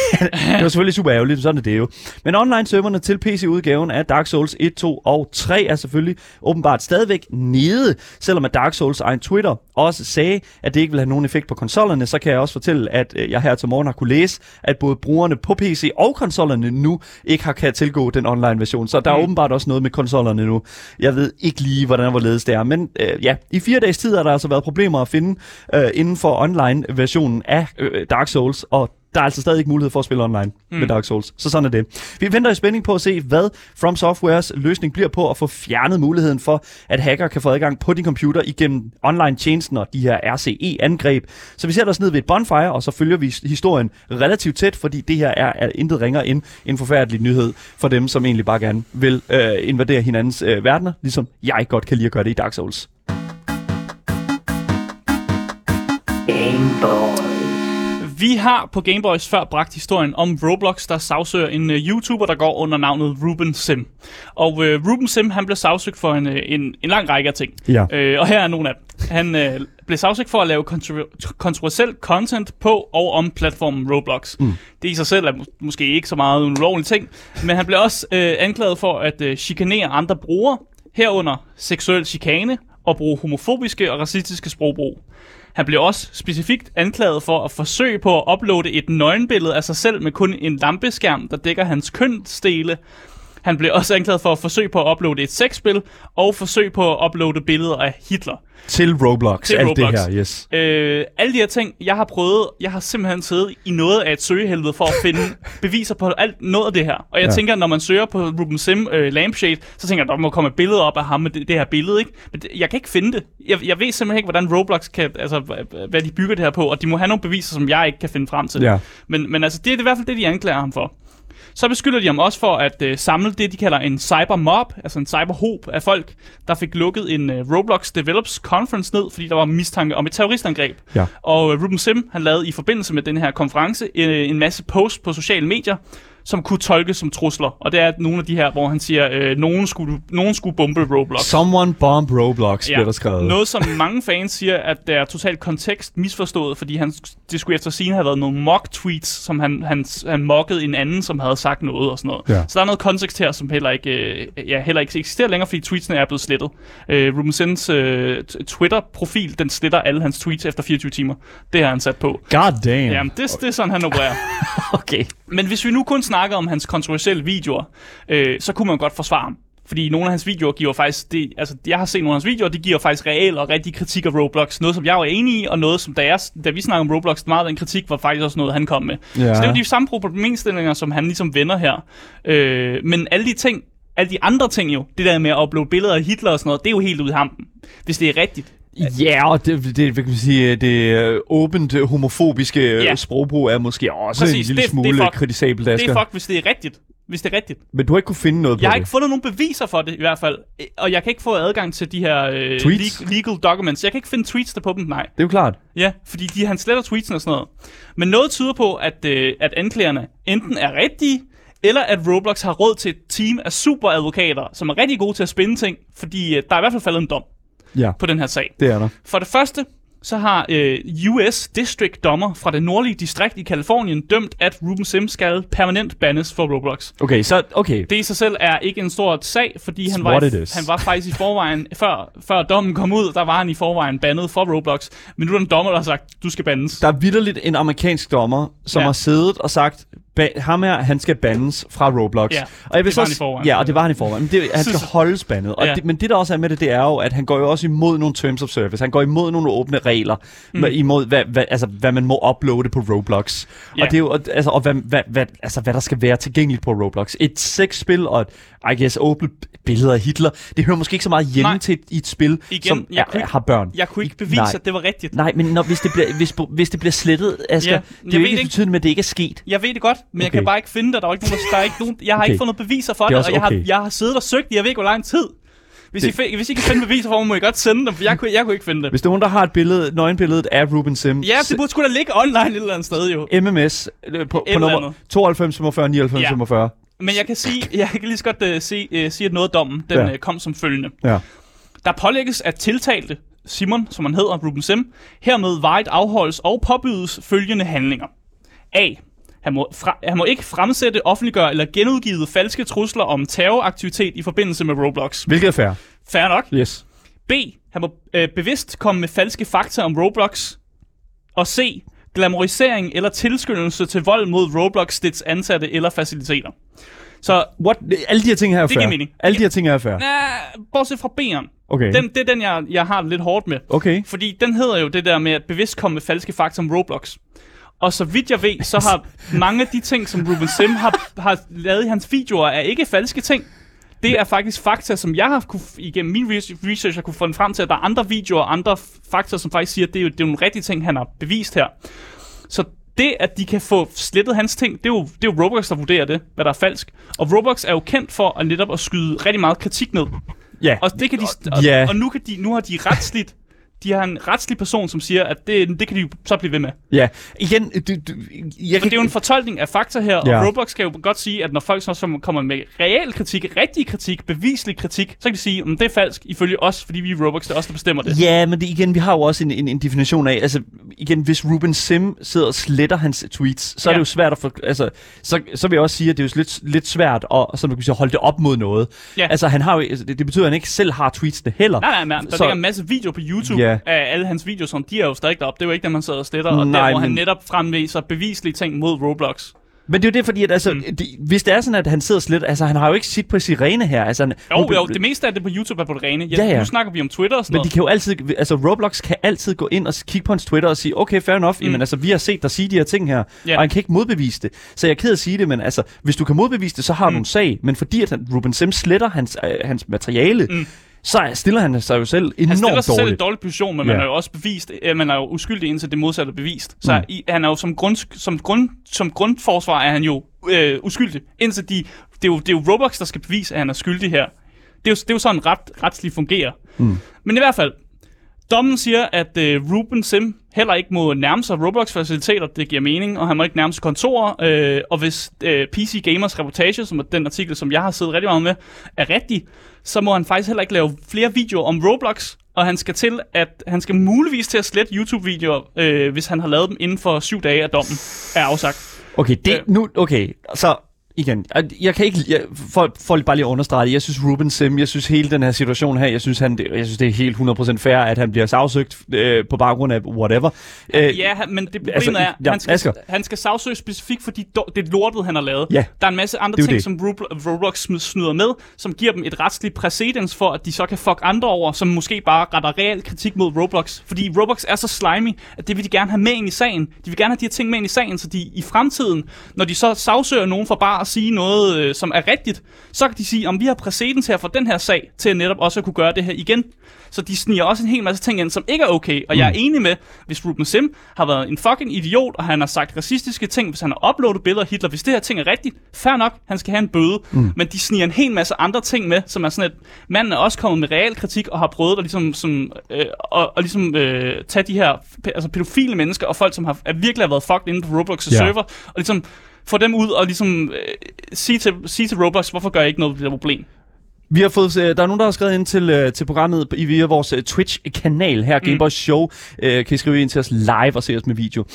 var selvfølgelig super ærgerligt, sådan er det jo. Men online-serverne til PC-udgaven af Dark Souls 1, 2 og 3 er selvfølgelig åbenbart stadigvæk nede, selvom at Dark Souls egen Twitter også sagde, at det ikke vil have nogen effekt på konsollerne, så kan jeg også fortælle, at øh, jeg her til morgen har kunne læse, at både brugerne på PC og konsollerne nu ikke har kan tilgå den online version. Så der er Mm. åbenbart også noget med konsollerne nu. Jeg ved ikke lige, hvordan og hvorledes det er, men øh, ja, i fire dages tid har der altså været problemer at finde øh, inden for online-versionen af øh, Dark Souls, og der er altså stadig ikke mulighed for at spille online mm. med Dark Souls. Så sådan er det. Vi venter i spænding på at se, hvad From Softwares løsning bliver på at få fjernet muligheden for, at hacker kan få adgang på din computer igennem online-tjenesten og de her RCE-angreb. Så vi sætter os ned ved et bonfire, og så følger vi historien relativt tæt, fordi det her er, er intet ringer end en forfærdelig nyhed for dem, som egentlig bare gerne vil øh, invadere hinandens øh, verdener, ligesom jeg godt kan lide at gøre det i Dark Souls. Vi har på Gameboys før bragt historien om Roblox, der sagsøger en uh, YouTuber, der går under navnet Ruben Sim. Og uh, Ruben Sim, han blev sagsøgt for en, uh, en, en lang række af ting. Ja. Uh, og her er nogle af dem. Han uh, blev sagsøgt for at lave kontro- kontroversiel content på og om platformen Roblox. Mm. Det i sig selv er mås- måske ikke så meget en ulovlig ting, men han blev også uh, anklaget for at uh, chikanere andre brugere, herunder seksuel chikane og bruge homofobiske og racistiske sprogbrug. Han blev også specifikt anklaget for at forsøge på at uploade et nøgenbillede af sig selv med kun en lampeskærm, der dækker hans kønsdele. Han blev også anklaget for at forsøge på at uploade et sexspil, og forsøg på at uploade billeder af Hitler. Til Roblox, Til alt Roblox. det her, yes. Øh, alle de her ting, jeg har prøvet, jeg har simpelthen siddet i noget af et søgehelvede for at finde beviser på alt noget af det her. Og jeg Ja. tænker, når man søger på Ruben Sim øh, Lampshade, så tænker jeg, der må komme et billede op af ham med det, det her billede, ikke? Men det, jeg kan ikke finde det. Jeg, jeg ved simpelthen ikke, hvordan Roblox kan, altså, hva- hvad de bygger det her på, og de må have nogle beviser, som jeg ikke kan finde frem til. Ja. Men, men altså, det er i hvert fald det, de anklager ham for. Så beskylder de ham også for at øh, samle det, de kalder en cybermob, altså en cyberhob af folk, der fik lukket en øh, Roblox Develops Conference ned, fordi der var mistanke om et terroristangreb. Ja. Og øh, Ruben Sim, han lavede i forbindelse med den her konference øh, en masse posts på sociale medier, som kunne tolkes som trusler. Og det er nogle af de her, hvor han siger, øh, nogen, skulle, nogen skulle bombe Roblox. Someone bomb Roblox, ja. bliver der skrevet. Noget, som mange fans siger, at det er totalt kontekst misforstået, fordi han, det skulle efter scene have været nogle mock-tweets, som han, han, han mockede en anden, som havde sagt noget og sådan noget. Ja. Så der er noget kontekst her, som heller ikke, øh, ja, heller ikke eksisterer længere, fordi tweetsene er blevet slettet. Øh, Ruben Sins øh, Twitter-profil, den sletter alle hans tweets efter 24 timer. Det har han sat på. God damn. Jamen, det, det er sådan, han opererer. Okay. Men hvis vi nu kun snakker om hans kontroversielle videoer, øh, så kunne man godt forsvare ham. Fordi nogle af hans videoer giver faktisk, det, altså jeg har set nogle af hans videoer, de giver faktisk reel og rigtig kritik af Roblox. Noget, som jeg var enig i, og noget, som da, jeg, da vi snakkede om Roblox, meget af den kritik var faktisk også noget, han kom med. Ja. Så det er jo de samme problemstillinger, som han ligesom vender her. Øh, men alle de ting, alle de andre ting jo, det der med at uploade billeder af Hitler og sådan noget, det er jo helt ude i hampen. Hvis det er rigtigt. Ja, og det, det, hvad kan man sige, det åbent homofobiske ja. sprogbrug er måske også Præcis, en lille det- det er smule fuck. kritisabelt, Det Asger. er fuck, hvis det er rigtigt. Hvis det er rigtigt. Men du har ikke kunne finde noget Jeg på har det. ikke fundet nogen beviser for det, i hvert fald. Og jeg kan ikke få adgang til de her øh, Tweets? le- legal documents. Jeg kan ikke finde tweets der på dem, nej. Det er jo klart. Ja, fordi de, han sletter tweetsen og sådan noget. Men noget tyder på, at, øh, at anklagerne enten er rigtige, eller at Roblox har råd til et team af superadvokater, som er rigtig gode til at spænde ting, fordi øh, der er i hvert fald faldet en dom Ja, på den her sag. det er der. For det første, så har øh, US District dommer fra det nordlige distrikt i Kalifornien dømt, at Ruben Sim skal permanent bannes for Roblox. Okay, så okay. Det i sig selv er ikke en stor sag, fordi han var, i, han var faktisk i forvejen, før, før dommen kom ud, der var han i forvejen bandet for Roblox. Men nu er der en dommer, der har sagt, du skal bandes. Der er vidderligt en amerikansk dommer, som Ja. har siddet og sagt, ba- ham her, han skal bandes fra Roblox. Ja, og jeg vil det var så, han i forvejen. Ja, og det var han i forvejen. Men det, han skal holdes bandet. Og Ja. det, men det, der også er med det, det er jo, at han går jo også imod nogle terms of service. Han går imod nogle åbne regler. Mm. Imod, hvad, hvad, altså, hvad man må uploade på Roblox. Ja. Og det er jo, altså, og hvad, hvad, hvad, altså, hvad der skal være tilgængeligt på Roblox. Et sexspil og et, I guess, åbne billeder af Hitler, det hører måske ikke så meget hjemme Nej. til et, i et spil, Igen, som jeg er, ikke- har børn. Jeg kunne ikke bevise, Nej. at det var rigtigt. Nej, men når, hvis, det bliver, hvis, hvis det bliver slettet, Asger, Ja, det er jo ikke- betydende med, at det ikke er sket. Jeg ved det godt, men okay. jeg kan bare ikke finde det. Der er ikke nogen, der, der er ikke nogen, jeg har Okay. ikke fundet beviser for Det det, og jeg, har, jeg har siddet og søgt i, jeg ved ikke, hvor lang tid. Hvis, Det- I, hvis I kan finde beviser for mig, må I godt sende dem, for jeg kunne, jeg kunne ikke finde det. Hvis der er nogen, der har et billede, nøgenbilledet af Ruben Sim, Ja, det burde sgu da ligge online et eller andet sted jo. MMS øh, på, Et på nummer eller 92 45 99 Ja. 45. Men jeg kan sige, jeg kan lige så godt uh, se, uh, sige, at noget af dommen, den ja. uh, kom som følgende. Ja. Der pålægges at tiltalte Simon, som han hedder, Ruben Sim, hermed vejet afholdes og påbydes følgende handlinger. A. Han må, fra, han må ikke fremsætte, offentliggøre eller genudgive falske trusler om terroraktivitet i forbindelse med Roblox. Hvilket er fair. Fair nok. Yes. B. Han må øh, bevidst komme med falske fakta om Roblox. Og C. Glamorisering eller tilskyndelse til vold mod Roblox, dets ansatte eller faciliteter. Så, What? Alle de her ting her er Det giver mening. Alle de her ting her er fair. nah, bortset fra B'eren. Okay. Den, det er den, jeg, jeg har det lidt hårdt med. Okay. Fordi den hedder jo det der med at bevidst komme med falske fakta om Roblox. Og så vidt jeg ved, så har mange af de ting, som Ruben Sim har, har lavet i hans videoer, er ikke falske ting. Det er faktisk fakta, som jeg har kunne, igennem min res- research har kunne fundet frem til, at der er andre videoer og andre fakta, som faktisk siger, at det er jo det er nogle rigtige ting, han har bevist her. Så det, at de kan få slettet hans ting, det er, jo, det er jo Roblox, der vurderer det, hvad der er falsk. Og Roblox er jo kendt for at netop at skyde rigtig meget kritik ned. Ja. Og det kan de, og, ja. og nu, kan de, nu har de retsligt, de har en retslig person, som siger, at det, det kan de så blive ved med. Ja. Igen, du, du, jeg kan det er jo en fortolkning af fakta her, og Ja. Roblox kan jo godt sige, at når folk så som kommer med reel kritik, rigtig kritik, beviselig kritik, så kan de sige, at det er falsk ifølge os, fordi vi er Roblox, det er os, der bestemmer det. Ja, men det, igen, vi har jo også en, en, en definition af, altså igen, hvis Ruben Sim sidder og sletter hans tweets, så er Ja. det jo svært at få, altså, så, så vil jeg også sige, at det er jo lidt, lidt svært at, som du kan sige, holde det op mod noget. Ja. Altså, han har jo, altså, det, det betyder, at han ikke selv har tweetsene heller. Nej, nej, nej, der Så- ligger en masse videoer på YouTube Ja. Af alle hans videoer, som de er jo stadig deroppe. Det er jo ikke dem, man sidder og sletter, og Nej, der, hvor han netop fremviser beviselige ting mod Roblox. Men det er jo det, fordi at, altså, mm. det, hvis det er sådan, at han sidder slet... Altså, han har jo ikke sit på sirene her. Altså, han, Jo, hun- jo, det meste af det på YouTube er på det rene. Ja, Ja, ja. Nu snakker vi om Twitter og sådan Men noget. de kan jo altid, altså Roblox kan altid gå ind og kigge på hans Twitter og sige, okay, fair enough, mm. jamen altså, vi har set dig sige de her ting her, Ja. og han kan ikke modbevise det. Så jeg er ked at sige det, men altså, hvis du kan modbevise det, så har du en sag, men fordi at han, Ruben Sims sletter hans, øh, hans materiale, mm. Så er- stiller han sig jo selv enormt Han stiller sig selv i en dårligt. dårlig position, men Ja. man er jo også bevist, at man er jo uskyldig indtil det modsatte er bevist. Så Mm. i, han er jo som, grund, som, grund, som grundforsvar er han jo øh, uskyldig. Indtil de, det, er jo, det er jo Roblox, der skal bevise, at han er skyldig her. Det er jo, det er jo sådan ret, retsligt fungerer. Mm. Men i hvert fald, dommen siger, at øh, Ruben Sim heller ikke må nærme sig Roblox-faciliteter, det giver mening, og han må ikke nærme sig kontorer, øh, og hvis øh, PC Gamers reportage, som er den artikel, som jeg har siddet rigtig meget med, er rigtig, så må han faktisk heller ikke lave flere videoer om Roblox, og han skal til at han skal muligvis til at slette YouTube-videoer, øh, hvis han har lavet dem inden for syv dage af dommen er afsagt. Okay, det Ja. nu, okay, så igen, jeg, kan ikke, jeg, for, for bare lige at understrege det, jeg synes Ruben Sim, jeg synes hele den her situation her, jeg synes, han, jeg synes det er helt 100% fair, at han bliver sagsøgt øh, på baggrund af whatever. Øh, Ja, men det problemet Altså, er, ja, han, skal, Asger. han skal sagsøge specifikt for de, det lortet, han har lavet. Ja. Der er en masse andre ting, det. som Roblo- Roblox snyder med, som giver dem et retsligt præcedens for, at de så kan fuck andre over, som måske bare retter reel kritik mod Roblox. Fordi Roblox er så slimy, at det vil de gerne have med ind i sagen. De vil gerne have de her ting med ind i sagen, så de i fremtiden, når de så sagsøger nogen for bare at sige noget, øh, som er rigtigt, så kan de sige, om vi har præcedens her for den her sag, til netop også at kunne gøre det her igen. Så de sniger også en hel masse ting ind, som ikke er okay. Og jeg er enig med, hvis Ruben Sim har været en fucking idiot, og han har sagt racistiske ting, hvis han har uploadet billeder af Hitler, hvis det her ting er rigtigt, fair nok, han skal have en bøde. Mm. Men de sniger en hel masse andre ting med, som er sådan et, manden er også kommet med real kritik, og har prøvet at ligesom, som, øh, og, og ligesom øh, tage de her pe- altså pædofile mennesker, og folk, som har er virkelig har været fucked inde på Roblox' Ja. server, og ligesom få dem ud og ligesom øh, sige, til, sige til Roblox, hvorfor gør jeg ikke noget ved det problem? Vi har fået, øh, der er nogen, der har skrevet ind til, øh, til programmet i via vores øh, Twitch-kanal her, Gameboys Show. Øh, kan I skrive ind til os live og se os med video.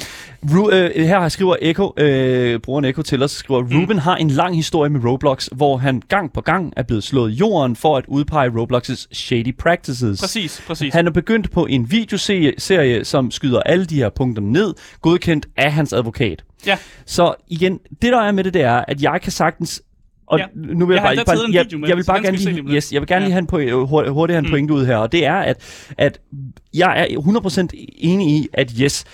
Ru, øh, her skriver Echo, øh, brugeren Echo til os, skriver, Ruben har en lang historie med Roblox, hvor han gang på gang er blevet slået i jorden for at udpege Roblox's shady practices. Præcis, præcis. Han er begyndt på en videoserie, som skyder alle de her punkter ned, godkendt af hans advokat. Ja. Så igen, det der er med det, det er, at jeg kan sagtens... Og Ja. nu vil Jeg jeg, bare, taget en jeg, med, jeg vil bare gerne lige, yes, jeg vil gerne Ja. lige have en point, hurtigt, hurtigt have en pointe ud her, og det er, at, at jeg er 100% enig i, at yes,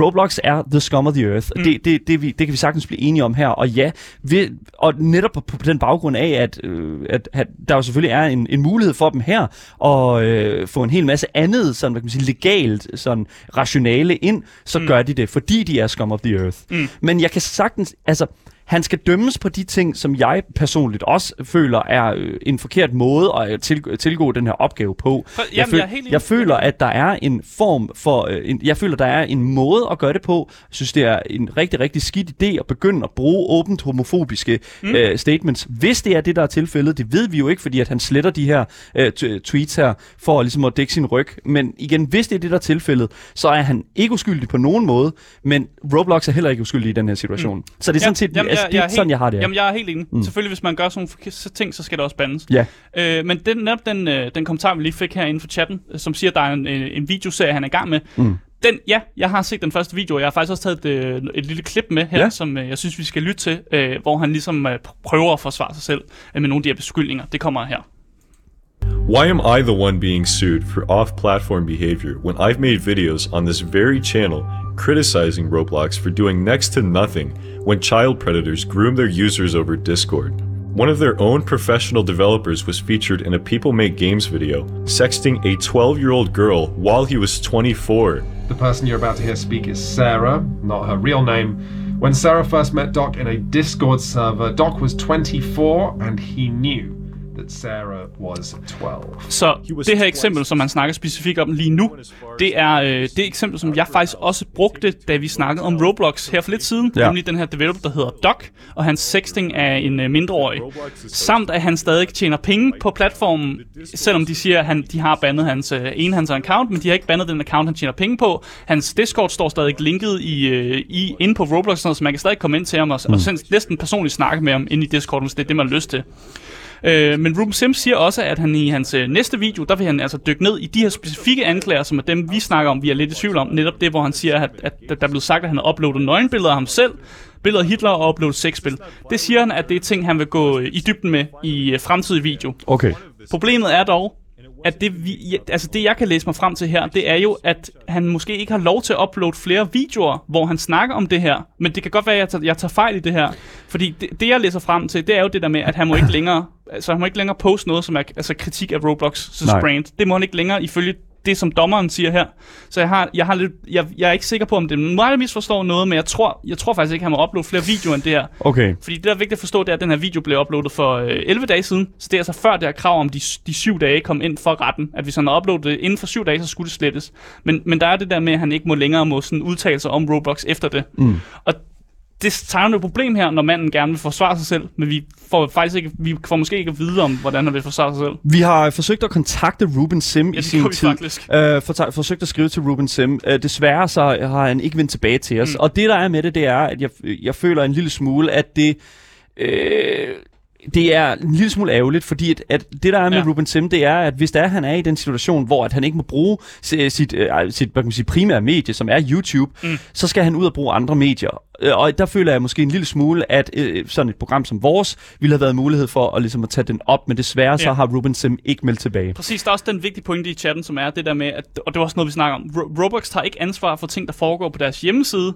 Roblox er the scum of the earth. Mm. Det, det, det, vi, det kan vi sagtens blive enige om her. Og ja, vi, og netop på, på den baggrund af, at, øh, at, at der jo selvfølgelig er en, en mulighed for dem her at øh, få en hel masse andet, sådan, hvad kan man sige, legalt sådan, rationale ind, så mm. gør de det, fordi de er scum of the earth. Mm. Men jeg kan sagtens, altså, han skal dømmes på de ting, som jeg personligt også føler er øh, en forkert måde at til, tilgå den her opgave på. For- jeg, jamen, føl, jeg helt enig. jeg føler, at der er en form for... Øh, en, jeg føler, der er en måde at gøre det på. Jeg synes, det er en rigtig, rigtig skidt idé at begynde at bruge åbent homofobiske mm. øh, statements. Hvis det er det, der er tilfældet, det ved vi jo ikke, fordi at han sletter de her øh, tweets her, for ligesom at dække sin ryg. Men igen, hvis det er det, der er tilfældet, så er han ikke uskyldig på nogen måde, men Roblox er heller ikke uskyldig i den her situation. Mm. Så det er sådan set, jamen, altså, det er helt, sådan, jeg har det. Jamen, jeg er helt enig. Mm. Selvfølgelig, hvis man gør sådan nogle ting, så skal det også bandes. Ja. Øh, men den, netop den, øh, den kommentar, vi lige fik her inden for chatten, øh, som siger, at der er en, en, en videoserie, han er i gang med. Mm. Den, ja, jeg har set den første video, og jeg har faktisk også taget et, øh, et lille klip med her, ja. som øh, jeg synes, vi skal lytte til, øh, hvor han ligesom øh, prøver at forsvare sig selv øh, med nogle af de her beskyldninger. Det kommer her. Why am I the one being sued for off platform behavior when I've made videos on this very channel criticizing Roblox for doing next to nothing when child predators groom their users over Discord? One of their own professional developers was featured in a People Make Games video, sexting a 12 year old girl while he was 24. The person you're about to hear speak is Sarah, not her real name. When Sarah first met Doc in a Discord server, Doc was 24 and he knew Sarah was 12. Så det her eksempel, som man snakker specifikt om lige nu, det er øh, det eksempel, som jeg faktisk også brugte, da vi snakkede om Roblox her for lidt siden. Ja. Nemlig den her developer, der hedder Doc, og hans sexting af en øh, mindreårig. Samt at han stadig tjener penge på platformen, selvom de siger, at han, de har bandet hans, øh, en hans account, men de har ikke bandet den account, han tjener penge på. Hans Discord står stadig linket i, øh, i, inde på Roblox, så man kan stadig komme ind til ham og, mm. og selv, næsten personligt snakke med ham inde i Discord, hvis det er det, man har lyst til. Øh, men Ruben Sim siger også, at han i hans øh, næste video, der vil han altså dykke ned i de her specifikke anklager, som er dem, vi snakker om, vi er lidt i tvivl om. Netop det, hvor han siger, at, at, at der er blevet sagt, at han har uploadet nøgenbilleder af ham selv, billeder af Hitler og uploadet sexspil. Det siger han, at det er ting, han vil gå øh, i dybden med i øh, fremtidig video. Okay. Problemet er dog, at det, vi, altså det, jeg kan læse mig frem til her, det er jo, at han måske ikke har lov til at uploade flere videoer, hvor han snakker om det her. Men det kan godt være, at jeg tager, jeg tager fejl i det her. Fordi det, det, jeg læser frem til, det er jo det der med, at han må ikke længere, altså han må ikke længere poste noget, som er altså kritik af Roblox' brand. Det må han ikke længere ifølge det, som dommeren siger her. Så jeg, har, jeg, har lidt, jeg, jeg er ikke sikker på, om det er mig, der misforstår noget, men jeg tror, jeg tror faktisk ikke, at han må uploade flere videoer end det her. Okay. Fordi det, der er vigtigt at forstå, det er, at den her video blev uploadet for øh, 11 dage siden. Så det er altså før det her krav om de, de syv dage kom ind for retten. At hvis han har uploadet det inden for syv dage, så skulle det slettes. Men, men der er det der med, at han ikke må længere må sådan udtale sig om Roblox efter det. Mm. Og det tegner jo et problem her, når manden gerne vil forsvare sig selv, men vi får faktisk ikke, vi får måske ikke at vide om, hvordan han vil forsvare sig selv. Vi har forsøgt at kontakte Ruben Sim Ja, i sin tid. faktisk. Øh, for, forsøgt at skrive til Ruben Sim. Øh, desværre så har han ikke vendt tilbage til os. Mm. Og det der er med det, det er, at jeg, jeg føler en lille smule, at det... Øh, det er en lille smule ærgerligt, fordi at, at det der er med Ja. Ruben Sim, det er, at hvis der er, han er i den situation, hvor at han ikke må bruge si- sit, øh, sit hvad kan man sige, primære medie, som er YouTube, mm. så skal han ud og bruge andre medier. Øh, Og der føler jeg måske en lille smule, at øh, sådan et program som vores ville have været mulighed for at, ligesom at tage den op, men desværre ja. så har Ruben Sim ikke meldt tilbage. Præcis, der er også den vigtige pointe i chatten, som er det der med, at, og det var også noget, vi snakker om, Ro- Roblox tager ikke ansvar for ting, der foregår på deres hjemmeside,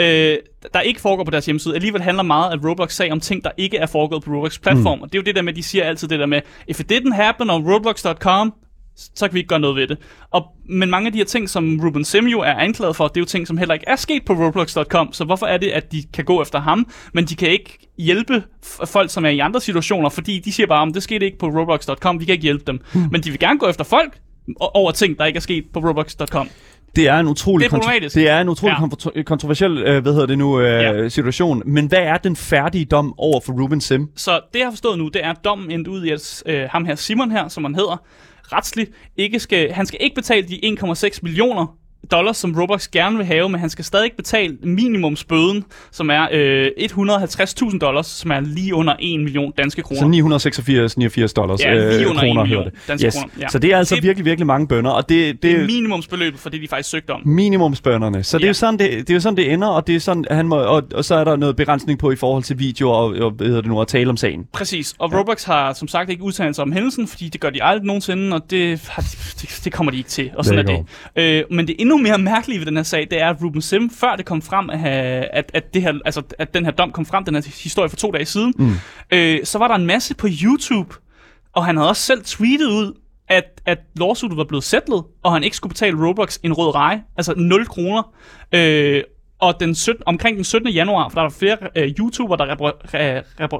øh, der ikke foregår på deres hjemmeside. Alligevel handler meget af Roblox sag om ting, der ikke er foregået på Roblox platform. Mm. Og det er jo det der med, de siger altid det der med, if it didn't happen on roblox.com, så kan vi ikke gøre noget ved det. Og, men mange af de her ting, som Ruben Sim jo er anklaget for, det er jo ting, som heller ikke er sket på roblox.com. Så hvorfor er det, at de kan gå efter ham, men de kan ikke hjælpe folk, som er i andre situationer, fordi de siger bare, om det skete ikke på roblox.com, vi kan ikke hjælpe dem. Mm. Men de vil gerne gå efter folk over ting, der ikke er sket på roblox.com. Det er en utrolig, Det er problematisk. det er en utrolig Ja. ja. kontroversiel øh, hvad hedder det nu, øh, ja. situation. Men hvad er den færdige dom over for Ruben Sim? Så det, jeg har forstået nu, det er, at dommen endte ud i, at øh, ham her, Simon her, som han hedder, retsligt, ikke skal, han skal ikke betale de 1,6 millioner dollars, som Roblox gerne vil have, men han skal stadig betale minimumsbøden, som er øh, 150.000 dollars, som er lige under 1 million danske kroner. Så 986 89 dollars Ja, lige øh, under kroner, en million hedder det. danske Yes. kroner, ja. Så det er altså Det- virkelig, virkelig mange bønder, og det, det, det er minimumsbeløbet for det, de faktisk søgte om. minimumsbønderne. Så det er Ja. jo sådan, det, det, er jo sådan, det ender, og, det er sådan, han må, og, og så er der noget begrænsning på i forhold til videoer og, og hvad hedder det nu, at tale om sagen. Præcis, og Roblox har som sagt ikke udtalt sig om hændelsen, fordi det gør de aldrig nogensinde, og det, har det, det kommer de ikke til, og sådan Det er det. Øh, men det endnu mere mærkelige ved den her sag, det er, at Ruben Sim, før det kom frem, at, at, at, det her, altså, at den her dom kom frem, den her historie for to dage siden, mm. øh, så var der en masse på YouTube, og han havde også selv tweetet ud, at, at lawsuitet var blevet settlet, og han ikke skulle betale Roblox en rød rej, altså 0 kroner. Øh, og den 17, omkring den 17. januar, for der var flere øh, YouTubere, der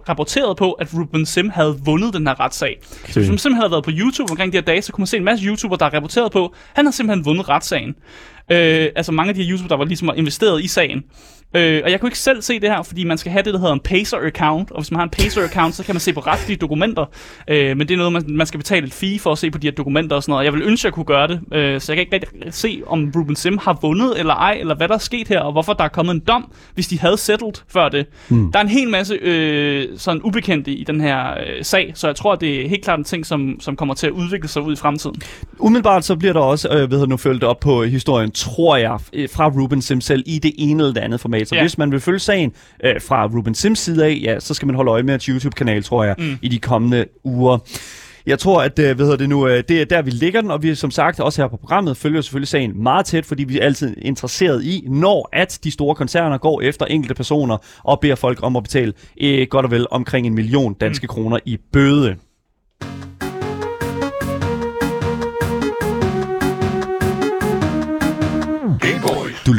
rapporterede på, at Ruben Sim havde vundet den her retssag. Hvis man simpelthen havde været på YouTube omkring de her dage, så kunne man se en masse YouTubere, der rapporterede på, at han havde simpelthen vundet retssagen. Øh, altså mange af de her YouTubere, der var ligesom investeret i sagen. Øh, og jeg kunne ikke selv se det her, fordi man skal have det, der hedder en Pacer-account. Og hvis man har en Pacer-account, så kan man se på retslige dokumenter. Øh, men det er noget, man, man skal betale et fee for at se på de her dokumenter og sådan noget. Jeg vil ønske, at jeg kunne gøre det. Øh, så jeg kan ikke rigtig se, om Ruben Sim har vundet eller ej, eller hvad der er sket her, og hvorfor der er kommet en dom, hvis de havde settled før det. Mm. Der er en hel masse øh, sådan ubekendte i den her øh, sag, så jeg tror, at det er helt klart en ting, som, som kommer til at udvikle sig ud i fremtiden. Umiddelbart så bliver der også, øh, hedder det nu, følt op på historien, tror jeg, fra Ruben Sim selv i det ene eller det andet format. Så Ja. ja. hvis man vil følge sagen øh, fra Ruben Sims side af, ja, så skal man holde øje med hans YouTube-kanal, tror jeg, mm. i de kommende uger. Jeg tror, at øh, hvad hedder det nu, øh, det er der, vi ligger den, og vi som sagt også her på programmet følger selvfølgelig sagen meget tæt, fordi vi er altid interesseret i, når at de store koncerner går efter enkelte personer og beder folk om at betale øh, godt og vel omkring en million danske mm. kroner i bøde.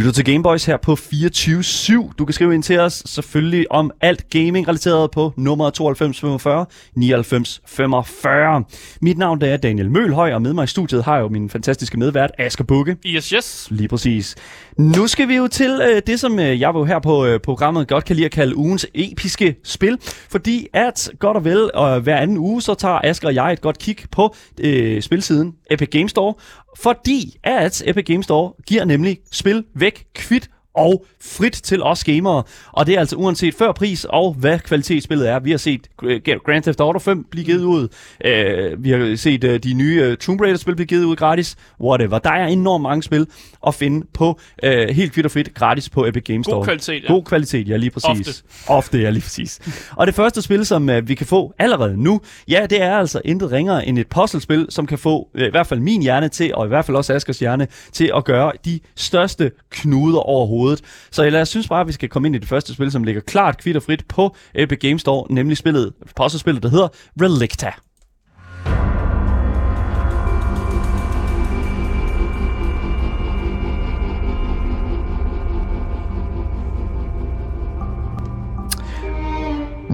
Lytter til Gameboys her på 24-7. Du kan skrive ind til os selvfølgelig om alt gaming-relateret på nummer 92 45 99 45. Mit navn det er Daniel Mølhøj, og med mig i studiet har jeg jo min fantastiske medvært Asger Bukke. Yes, yes. Lige præcis. Nu skal vi jo til øh, det, som øh, jeg jo her på øh, programmet godt kan lide at kalde ugens episke spil. Fordi at godt og vel øh, hver anden uge, så tager Asger og jeg et godt kig på øh, spilsiden Epic Games Store. Fordi at Epic Games Store giver nemlig spil væk kvit og frit til os gamere. Og det er altså uanset før pris og hvad kvalitetsspillet er. Vi har set øh, Grand Theft Auto 5 blive givet ud. Uh, vi har set uh, de nye uh, Tomb Raider-spil blive givet ud gratis. Whatever. Der er enormt mange spil at finde på uh, helt kvitt og frit gratis på Epic Games Store. God kvalitet, ja. God kvalitet, ja lige præcis. Ofte. Ofte, ja lige præcis. og det første spil, som uh, vi kan få allerede nu, ja, det er altså intet ringere end et puzzlespil, som kan få uh, i hvert fald min hjerne til, og i hvert fald også Askers hjerne, til at gøre de største knuder over hovedet. Så jeg synes bare, at vi skal komme ind i det første spil, som ligger klart kvitt og frit på Epic Games Store, nemlig spillet, puzzlespillet, der hedder Relicta.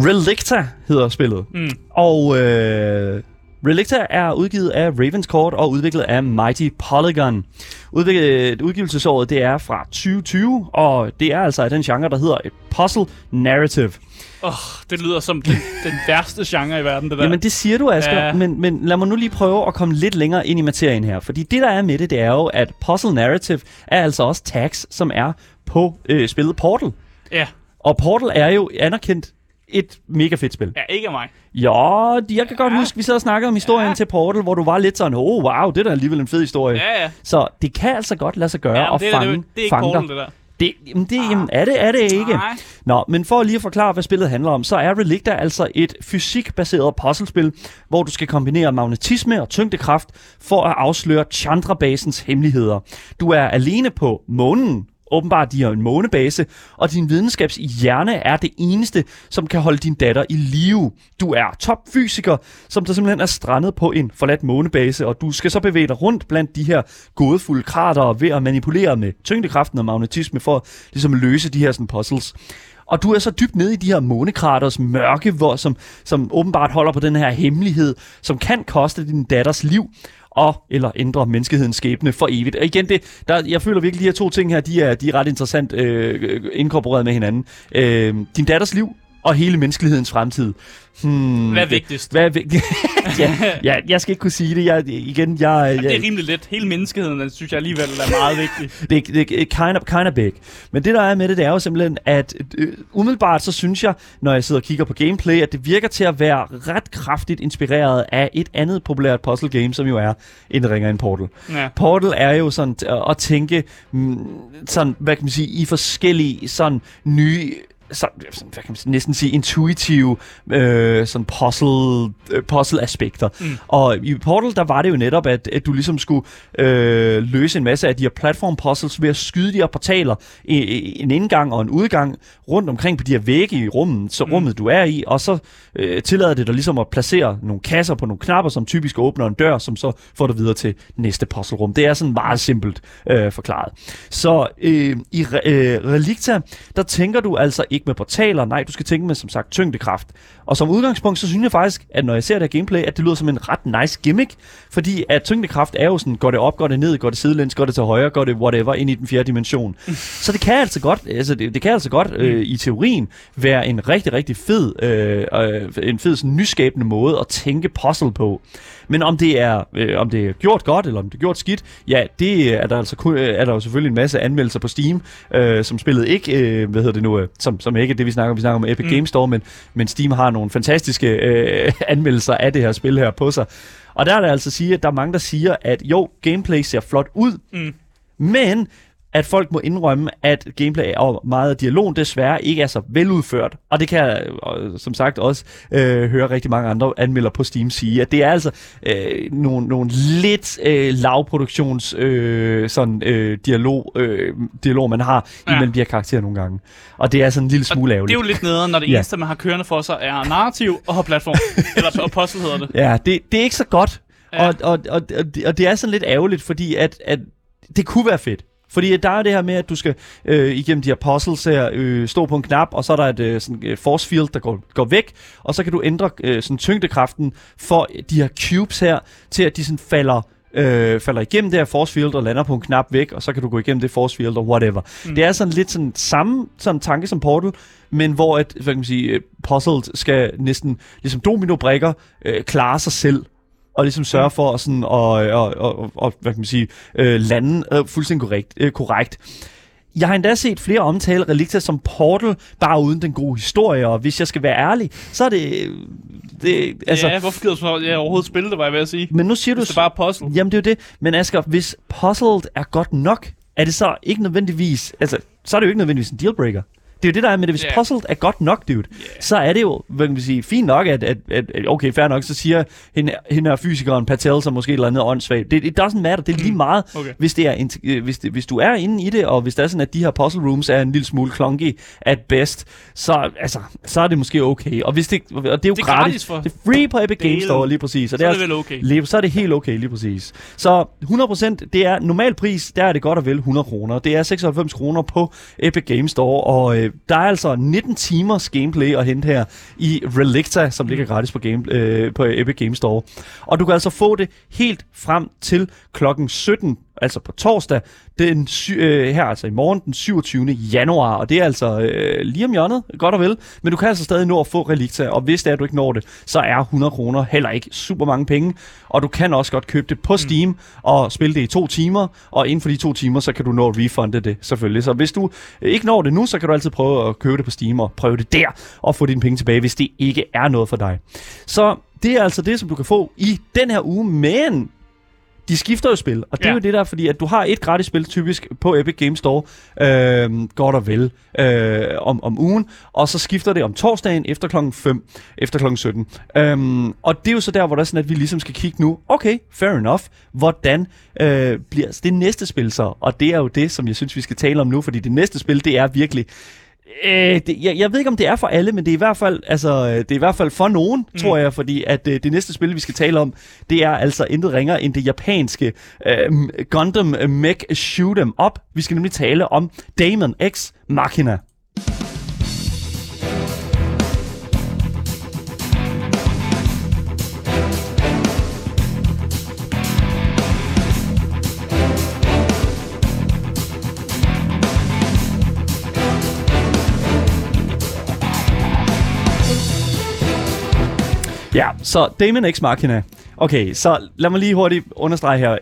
Relicta hedder spillet. Mm. Og øh, Relicta er udgivet af Ravens Court og udviklet af Mighty Polygon. Udviklet, udgivelsesåret det er fra 2020, og det er altså den genre, der hedder et puzzle narrative. Åh, oh, det lyder som den, den værste genre i verden, det der. Jamen det siger du, Asger. Ja. men, men lad mig nu lige prøve at komme lidt længere ind i materien her. Fordi det, der er med det, det er jo, at puzzle narrative er altså også tags, som er på øh, spillet Portal. Ja, Og Portal er jo anerkendt et mega fedt spil. ja, ikke mig. Ja, jeg kan godt Ja. huske, vi sad og snakkede om historien Ja. til Portal, hvor du var lidt sådan, oh wow, det er da alligevel en fed historie. Ja, ja. Så det kan altså godt lade sig gøre ja at det, er, fange, det, det er ikke fange Portal, dig. det der. Det, jamen det, jamen, er det, er det ikke. Nej. Nå, men for lige at forklare, hvad spillet handler om, så er Relicta altså et fysikbaseret puzzlespil, hvor du skal kombinere magnetisme og tyngdekraft for at afsløre Chandra-basens hemmeligheder. Du er alene på månen, åbenbart de har en månebase, og din videnskabshjerne er det eneste, som kan holde din datter i live. Du er topfysiker, som der simpelthen er strandet på en forladt månebase, og du skal så bevæge dig rundt blandt de her gådefulde krater ved at manipulere med tyngdekraften og magnetisme for ligesom at løse de her sådan, puzzles. Og du er så dybt nede i de her månekraters mørke, hvor, som, som åbenbart holder på den her hemmelighed, som kan koste din datters liv og eller ændre menneskehedens skæbne for evigt. Og igen, det, der, jeg føler virkelig, at de her to ting her, de er, de er ret interessant øh, øh inkorporeret med hinanden. Øh, din datters liv og hele menneskehedens fremtid. Hmm, Hvad er vigtigst? Hvad er vigtigst? ja, ja, jeg skal ikke kunne sige det. Jeg, igen, jeg, jeg, Det er rimelig let. Hele menneskeheden, den synes jeg alligevel er meget vigtig. det, det, det er kind of, kind of big. Men det, der er med det, det er jo simpelthen, at øh, umiddelbart så synes jeg, når jeg sidder og kigger på gameplay, at det virker til at være ret kraftigt inspireret af et andet populært puzzle game, som jo er en ringer en portal. Ja. Portal er jo sådan at, at tænke mm, sådan, hvad kan man sige, i forskellige sådan nye sådan, hvad kan man næsten sige intuitive øh, sådan puzzle, øh, puzzle-aspekter. Mm. Og i Portal, der var det jo netop, at, at du ligesom skulle øh, løse en masse af de her platform-puzzles ved at skyde de her portaler, en indgang og en udgang rundt omkring på de her vægge i rummet, så rummet du er i, og så øh, tillader det dig ligesom at placere nogle kasser på nogle knapper, som typisk åbner en dør, som så får dig videre til næste puzzlerum. Det er sådan meget simpelt øh, forklaret. Så øh, i øh, Relicta, der tænker du altså ikke med portaler, nej, du skal tænke med som sagt tyngdekraft. Og som udgangspunkt, så synes jeg faktisk, at når jeg ser det her gameplay, at det lyder som en ret nice gimmick, fordi at tyngdekraft er jo sådan, går det op, går det ned, går det sidelæns, går det til højre, går det whatever, ind i den fjerde dimension. Så det kan altså godt, altså det, det kan altså godt øh, i teorien være en rigtig, rigtig fed, øh, øh, en fed sådan, nyskabende måde at tænke puzzle på. Men om det er øh, om det er gjort godt eller om det er gjort skidt, ja, det er der altså kun, øh, er der jo selvfølgelig en masse anmeldelser på Steam, øh, som spillet ikke, øh, hvad hedder det nu, øh, som, som ikke er det vi snakker om, vi snakker om Epic mm. Games Store, men, men Steam har nogle fantastiske øh, anmeldelser af det her spil her på sig. Og der er der altså sige, at der er mange, der siger, at jo, gameplay ser flot ud, Mm. men at folk må indrømme, at gameplay og meget af dialogen desværre ikke er så veludført. Og det kan jeg øh, som sagt også øh, høre rigtig mange andre anmeldere på Steam sige, at det er altså øh, nogle, nogle lidt øh, lavproduktions øh, sådan, øh, dialog, øh, dialog, man har Ja. imellem de her karakterer nogle gange. Og det er sådan en lille smule Det er ærgerligt. jo lidt nederen, når det Ja. eneste, man har kørende for sig, er narrativ og platform. Eller og puzzle hedder det. Ja, det, det er ikke så godt. Ja. Og, og, og, og, det, og det er sådan lidt ærgerligt, fordi at, at det kunne være fedt. Fordi at der er det her med, at du skal øh, igennem de her puzzles her, øh, stå på en knap, og så er der et øh, sådan, øh, force field, der går, går væk, og så kan du ændre øh, sådan, tyngdekraften for de her cubes her, til at de sådan falder øh, falder igennem det her force field og lander på en knap væk, og så kan du gå igennem det force field og whatever. Mm. Det er sådan lidt sådan samme sådan tanke som Portal, men hvor et, hvad kan man sige, øh, puzzles skal næsten ligesom domino-brikker øh, klare sig selv og ligesom sørge for at sådan, og, og, og, og, hvad kan man sige, øh, lande øh, fuldstændig korrekt, øh, korrekt. jeg har endda set flere omtale Relicta som Portal, bare uden den gode historie, og hvis jeg skal være ærlig, så er det... det altså, ja, hvorfor gider du så ja, overhovedet spille det, var jeg ved at sige? men nu siger du... Hvis det bare er puzzle. Jamen, det er jo det. Men Asger, hvis puzzled er godt nok, er det så ikke nødvendigvis... Altså, så er det jo ikke nødvendigvis en dealbreaker. Det er jo det, der er med det. Hvis yeah. puzzled er godt nok, dude, yeah. så er det jo, hvad kan man sige, fint nok, at, at, at okay, fair nok, så siger hende, hende her fysikeren Patel, som måske et eller andet åndssvagt. Det, it doesn't matter, det er lige meget. Okay. hvis, det er, øh, hvis, det, hvis du er inde i det, og hvis det er sådan, at de her puzzle rooms er en lille smule clunky at best, så, altså, så er det måske okay. Og, hvis det, og det er jo Det er gratis. gratis for Det er free på Epic Games. Store, lige præcis. Og Så er det vel okay. Lige, så er det helt okay, lige præcis. Så 100%, det er normal pris, der er det godt og vel 100 kroner. Det er 96 kroner på Epic Games Store, og øh, der er altså 19 timers gameplay at hente her i Relicta, som ligger gratis på, game, øh, på Epic Games Store. Og du kan altså få det helt frem til klokken 17, altså på torsdag, den, sy- øh, her altså i morgen, den 27. januar, og det er altså øh, lige om hjørnet, godt og vel, men du kan altså stadig nå at få Relicta, og hvis det er, at du ikke når det, så er 100 kroner heller ikke super mange penge, og du kan også godt købe det på Steam mm. og spille det i to timer, og inden for de to timer, så kan du nå at refunde det selvfølgelig. Så hvis du ikke når det nu, så kan du altid prøve at købe det på Steam og prøve det der, og få dine penge tilbage, hvis det ikke er noget for dig. Så det er altså det, som du kan få i den her uge, men de skifter jo spil, og det ja. er jo det der, fordi at du har et gratis spil typisk på Epic Games Store, øh, godt og vel, øh, om, om ugen, og så skifter det om torsdagen efter klokken 5, efter klokken 17. Øhm, og det er jo så der, hvor der er sådan, at vi ligesom skal kigge nu, okay, fair enough, hvordan øh, bliver det næste spil så? Og det er jo det, som jeg synes, vi skal tale om nu, fordi det næste spil, det er virkelig Øh, det, jeg, jeg ved ikke, om det er for alle, men det er i hvert fald, altså, øh, det er i hvert fald for nogen, mm. tror jeg, fordi at øh, det næste spil, vi skal tale om, det er altså intet ringer end det japanske øh, Gundam Mech Shoot 'em Up. Vi skal nemlig tale om Damon X Machina. Så Damon X Machina. Okay, så lad mig lige hurtigt understrege her.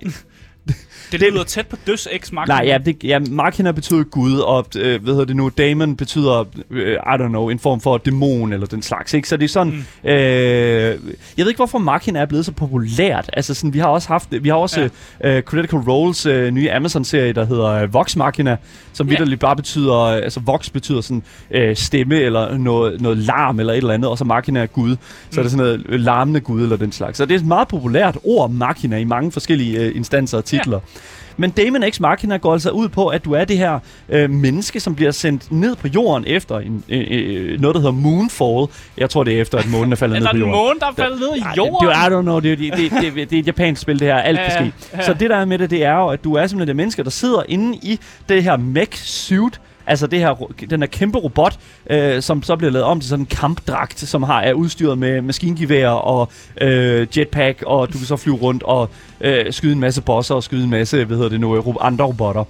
Det lyder tæt på døds x -magten. Nej, ja, det, ja Machina betyder Gud, og øh, hvad hedder det nu, Damon betyder, øh, I don't know, en form for dæmon eller den slags, ikke? Så det er sådan, mm. øh, jeg ved ikke, hvorfor Machina er blevet så populært. Altså sådan, vi har også haft, vi har også ja. øh, Critical Roles øh, nye Amazon-serie, der hedder øh, Vox Machina, som Ja. vidderligt bare betyder, øh, altså Vox betyder sådan øh, stemme eller noget, noget larm eller et eller andet, og så Machina er Gud. Så er det sådan noget øh, larmende Gud eller den slags. Så det er et meget populært ord, Machina, i mange forskellige øh, instanser og titler. Ja. Men Damon X Machina går altså ud på, at du er det her øh, menneske, som bliver sendt ned på jorden efter en, øh, øh, noget, der hedder Moonfall. Jeg tror, det er efter, at månen er faldet Er ned der på en jorden. måne, der er faldet ned i jorden? Det, det, er- I don't know, det, er- det, det, det, det er et japansk spil, det her. Alt kan ske. Så det der er med det, det er jo, at du er simpelthen det menneske, der sidder inde i det her mech suit, Altså det her, den her kæmpe robot, øh, som så bliver lavet om til sådan en kampdragt, som har er udstyret med maskingevær og øh, jetpack, og du kan så flyve rundt og øh, skyde en masse bosser og skyde en masse, hvad hedder det nu, øh, andre robotter.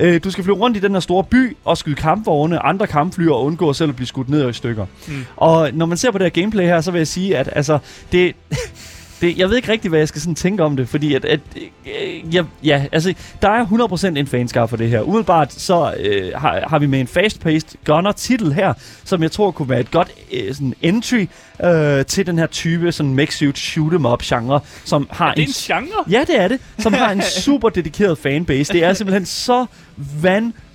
Øh, du skal flyve rundt i den her store by og skyde kampvogne, andre kampfly og undgå selv at blive skudt ned i stykker. Mm. Og når man ser på det her gameplay her, så vil jeg sige, at altså, det, det, jeg ved ikke rigtig, hvad jeg skal sådan tænke om det, fordi at, at øh, ja, ja, altså, der er 100% en fanskar for det her. Umiddelbart så øh, har, har vi med en fast-paced gunner-titel her, som jeg tror kunne være et godt øh, sådan entry øh, til den her type sådan mech-suit shoot-em-up genre, som har Det er en en genre. Ja, det er det. Som har en super dedikeret fanbase. Det er simpelthen så vanvittigt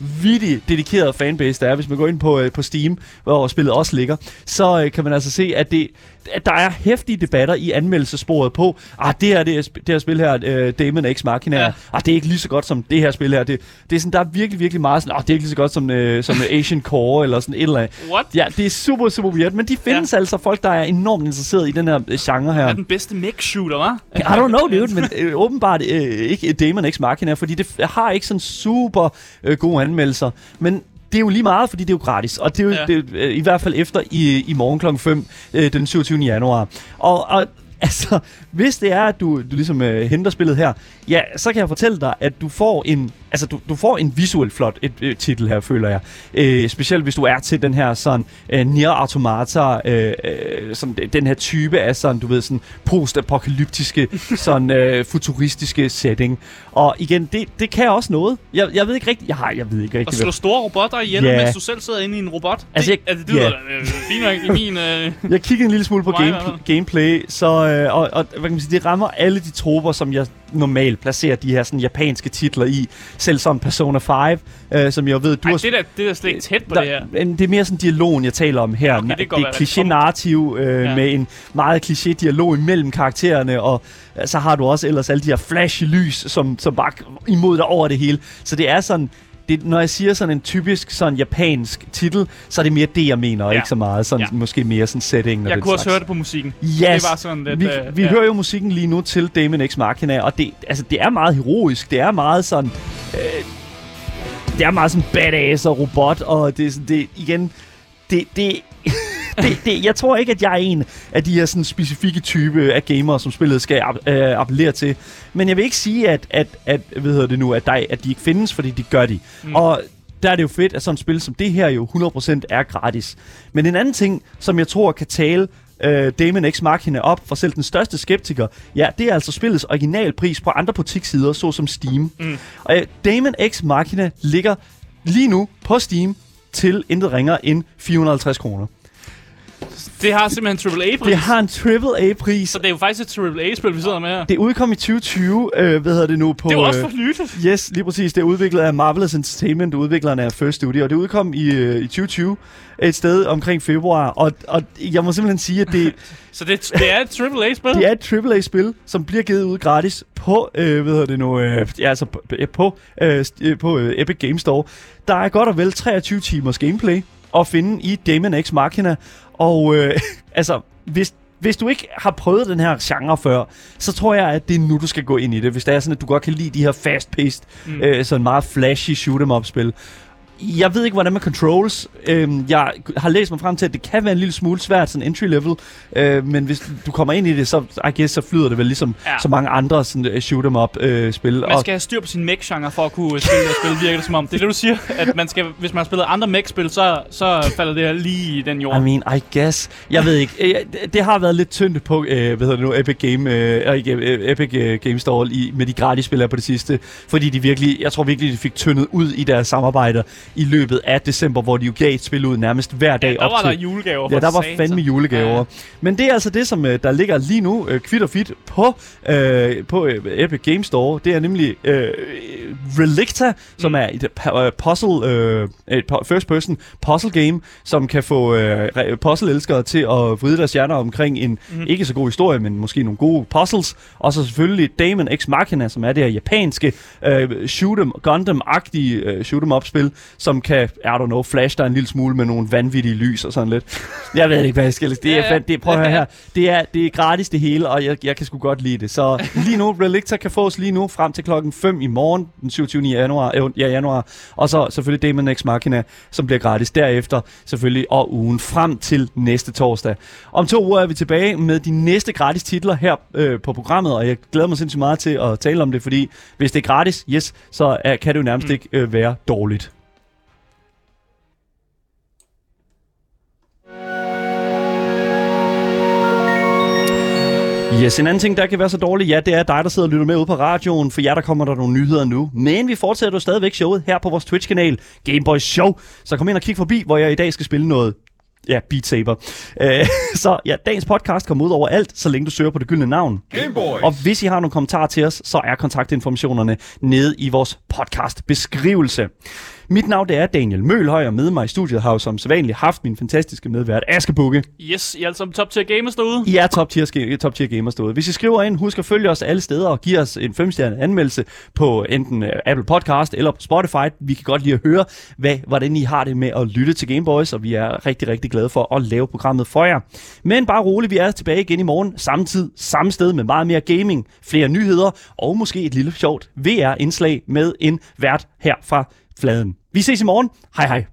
dedikeret fanbase, der er. Hvis man går ind på, øh, på Steam, hvor spillet også ligger, så øh, kan man altså se, at, det, at der er hæftige debatter i anmeldelsesporet på, ah, det her, det, er, sp- det her spil her, øh, Damon X Machina, Ja. ah, det er ikke lige så godt som det her spil her. Det, det er sådan, der er virkelig, virkelig meget sådan, ah, det er ikke lige så godt som, øh, som Asian Core, eller sådan et eller andet. What? Ja, det er super, super weird, men de findes ja. altså folk, der er enormt interesseret i den her øh, genre her. Er den bedste mech-shooter, hva'? I don't know, dude, men øh, åbenbart øh, ikke Damon X Machina, fordi det har ikke sådan super øh, gode anmeldelser. Men det er jo lige meget, fordi det er jo gratis. Og det er jo Ja. det, er, øh, i hvert fald efter i, i morgen kl. 5 øh, den 27. januar. Og, og altså, hvis det er, at du, du ligesom øh, henter spillet her, ja, så kan jeg fortælle dig, at du får en, altså, du, du får en visuelt flot et, et titel her, føler jeg. Øh, specielt hvis du er til den her sådan øh, Nier Automata, øh, øh, sådan, den her type af sådan, du ved, sådan post-apokalyptiske, sådan øh, futuristiske setting. Og igen, det, det kan også noget. Jeg, jeg ved ikke rigtigt, jeg har, jeg ved ikke Og rigtigt. slå store robotter ihjel, Ja. mens du selv sidder inde i en robot. Altså, det, jeg- altså, det lyder øh, fint i min... Øh, Jeg kiggede en lille smule på game, gameplay, så, øh, og, og hvad kan man sige, det rammer alle de troper, som jeg normalt placerer de her sådan, japanske titler i. Selv sådan Persona 5, øh, som jeg ved, du ej, har... det, der, det er slet ikke tæt på der, det her. Det er mere sådan dialogen, jeg taler om her. okay, det det er kliché-narrativ øh, Ja. med en meget kliché-dialog imellem karaktererne, og øh, så har du også ellers alle de her flash-lys, som, som bare imod dig over det hele. Så det er sådan... Det, når jeg siger sådan en typisk sådan japansk titel, så er det mere det, jeg mener, og Ja. ikke så meget sådan, Ja. måske mere sådan setting. Jeg kunne også slags. høre det på musikken. Yes. Det var sådan lidt... vi, øh, vi ja. hører jo musikken lige nu til Damon X Machina, og det, altså, det er meget heroisk. Det er meget sådan... Øh, det er meget sådan badass og robot, og det er sådan, det, igen... Det, det, det, det, jeg tror ikke, at jeg er en af de her sådan, specifikke type af gamere, som spillet skal øh, appellere til. Men jeg vil ikke sige, at, at, at, hvad hedder det nu, at, der, at de ikke findes, fordi de gør de. Mm. Og der er det jo fedt, at sådan et spil som det her jo 100% er gratis. Men en anden ting, som jeg tror kan tale øh, Damon X Machina op for selv den største skeptiker, ja, det er altså spillets originalpris på andre butikssider, såsom Steam. Mm. Og øh, Damon X Machina ligger lige nu på Steam til intet ringer end 450 kroner. Det har simpelthen en AAA-pris. Det har en AAA-pris. Så det er jo faktisk et AAA-spil, vi sidder med her. Det udkom i 2020, øh, hvad hedder det nu? På, Det er jo også øh, for nyligt. Yes, lige præcis. Det er udviklet af Marvelous Entertainment, udviklerne af First Studio, og det udkom i, øh, i 2020 et sted omkring februar, og, og jeg må simpelthen sige, at det, Så det, det er et AAA-spil. det er et AAA-spil, som bliver givet ud gratis på, øh, hvad hedder det nu, øh, ja, altså på, øh, på, øh, øh, på øh, Epic Games Store. Der er godt og vel 23 timers gameplay at finde i Damon X Machina, og øh, altså, hvis hvis du ikke har prøvet den her genre før, så tror jeg, at det er nu, du skal gå ind i det. Hvis det er sådan, at du godt kan lide de her fast-paced, mm. øh, sådan meget flashy shoot-em-up-spil. Jeg ved ikke, hvordan med controls. Øhm, jeg har læst mig frem til, at det kan være en lille smule svært, sådan entry level. Øh, men hvis du kommer ind i det, så, I guess, så flyder det vel ligesom Ja. så mange andre sådan, uh, shoot 'em up øh, spil. Man skal have styr på sin mech-genre for at kunne spille det spil, virker det som om. Det er det, du siger, at man skal, hvis man har spillet andre mech-spil, så, så falder det her lige i den jord. I mean, I guess. Jeg ved ikke. Øh, det- har været lidt tyndt på, øh, hvad hedder det nu, Epic Game, øh, øh, Epic øh, Game Store i, med de gratis spil på det sidste. Fordi de virkelig, jeg tror virkelig, de fik tyndet ud i deres samarbejder i løbet af december, hvor de jo gav et spil ud nærmest hver dag ja, der op var til. der julegaver Ja, der var satan. fandme julegaver. Ja. Men det er altså det, som øh, der ligger lige nu, øh, kvitt og fit, på, øh, på øh, Epic Games Store. Det er nemlig øh, Relicta, som Mm. er et øh, puzzle, øh, et first person puzzle game, som kan få øh, re- puzzle-elskere til at vride deres hjerner omkring en Mm. ikke så god historie, men måske nogle gode puzzles. Og så selvfølgelig Damon X Machina, som er det her japanske øh, shoot'em, Gundam-agtige øh, shoot'em-up-spil, som kan, I don't know, flash dig en lille smule med nogle vanvittige lys og sådan lidt. Jeg ved ikke, hvad jeg skal. Det er, Ja, ja. fand, det, prøv at høre her. Det er, det er gratis det hele, og jeg, jeg kan sgu godt lide det. Så lige nu, Relicta kan fås lige nu frem til klokken 5 i morgen, den 27. januar, øh, ja, januar. Og så selvfølgelig Damon X Machina, som bliver gratis derefter, selvfølgelig, og ugen frem til næste torsdag. Om to uger er vi tilbage med de næste gratis titler her øh, på programmet, og jeg glæder mig sindssygt meget til at tale om det, fordi hvis det er gratis, yes, så er, kan det jo nærmest mm. ikke øh, være dårligt. Yes, en anden ting, der kan være så dårlig, ja, det er dig, der sidder og lytter med ude på radioen. For jer, der kommer der nogle nyheder nu. Men vi fortsætter jo stadigvæk showet her på vores Twitch-kanal, Gameboys Show. Så kom ind og kig forbi, hvor jeg i dag skal spille noget Ja, Beat Saber. Øh, så ja, dagens podcast kommer ud over alt, så længe du søger på det gyldne navn. Gameboys! Og hvis I har nogle kommentarer til os, så er kontaktinformationerne nede i vores podcast beskrivelse. Mit navn det er Daniel Mølhøj, og med mig i studiet har jeg som sædvanligt haft min fantastiske medvært Askebukke. Yes, I er sammen top tier gamers derude. I er top tier, top tier gamers derude. Hvis I skriver ind, husk at følge os alle steder og give os en 5-stjernet anmeldelse på enten uh, Apple Podcast eller på Spotify. Vi kan godt lide at høre, hvad, hvordan I har det med at lytte til Gameboys, og vi er rigtig, rigtig glade for at lave programmet for jer. Men bare roligt, vi er tilbage igen i morgen, samme tid, samme sted med meget mere gaming, flere nyheder og måske et lille sjovt VR-indslag med en vært her fra Fladen. Vi ses i morgen. Hej hej.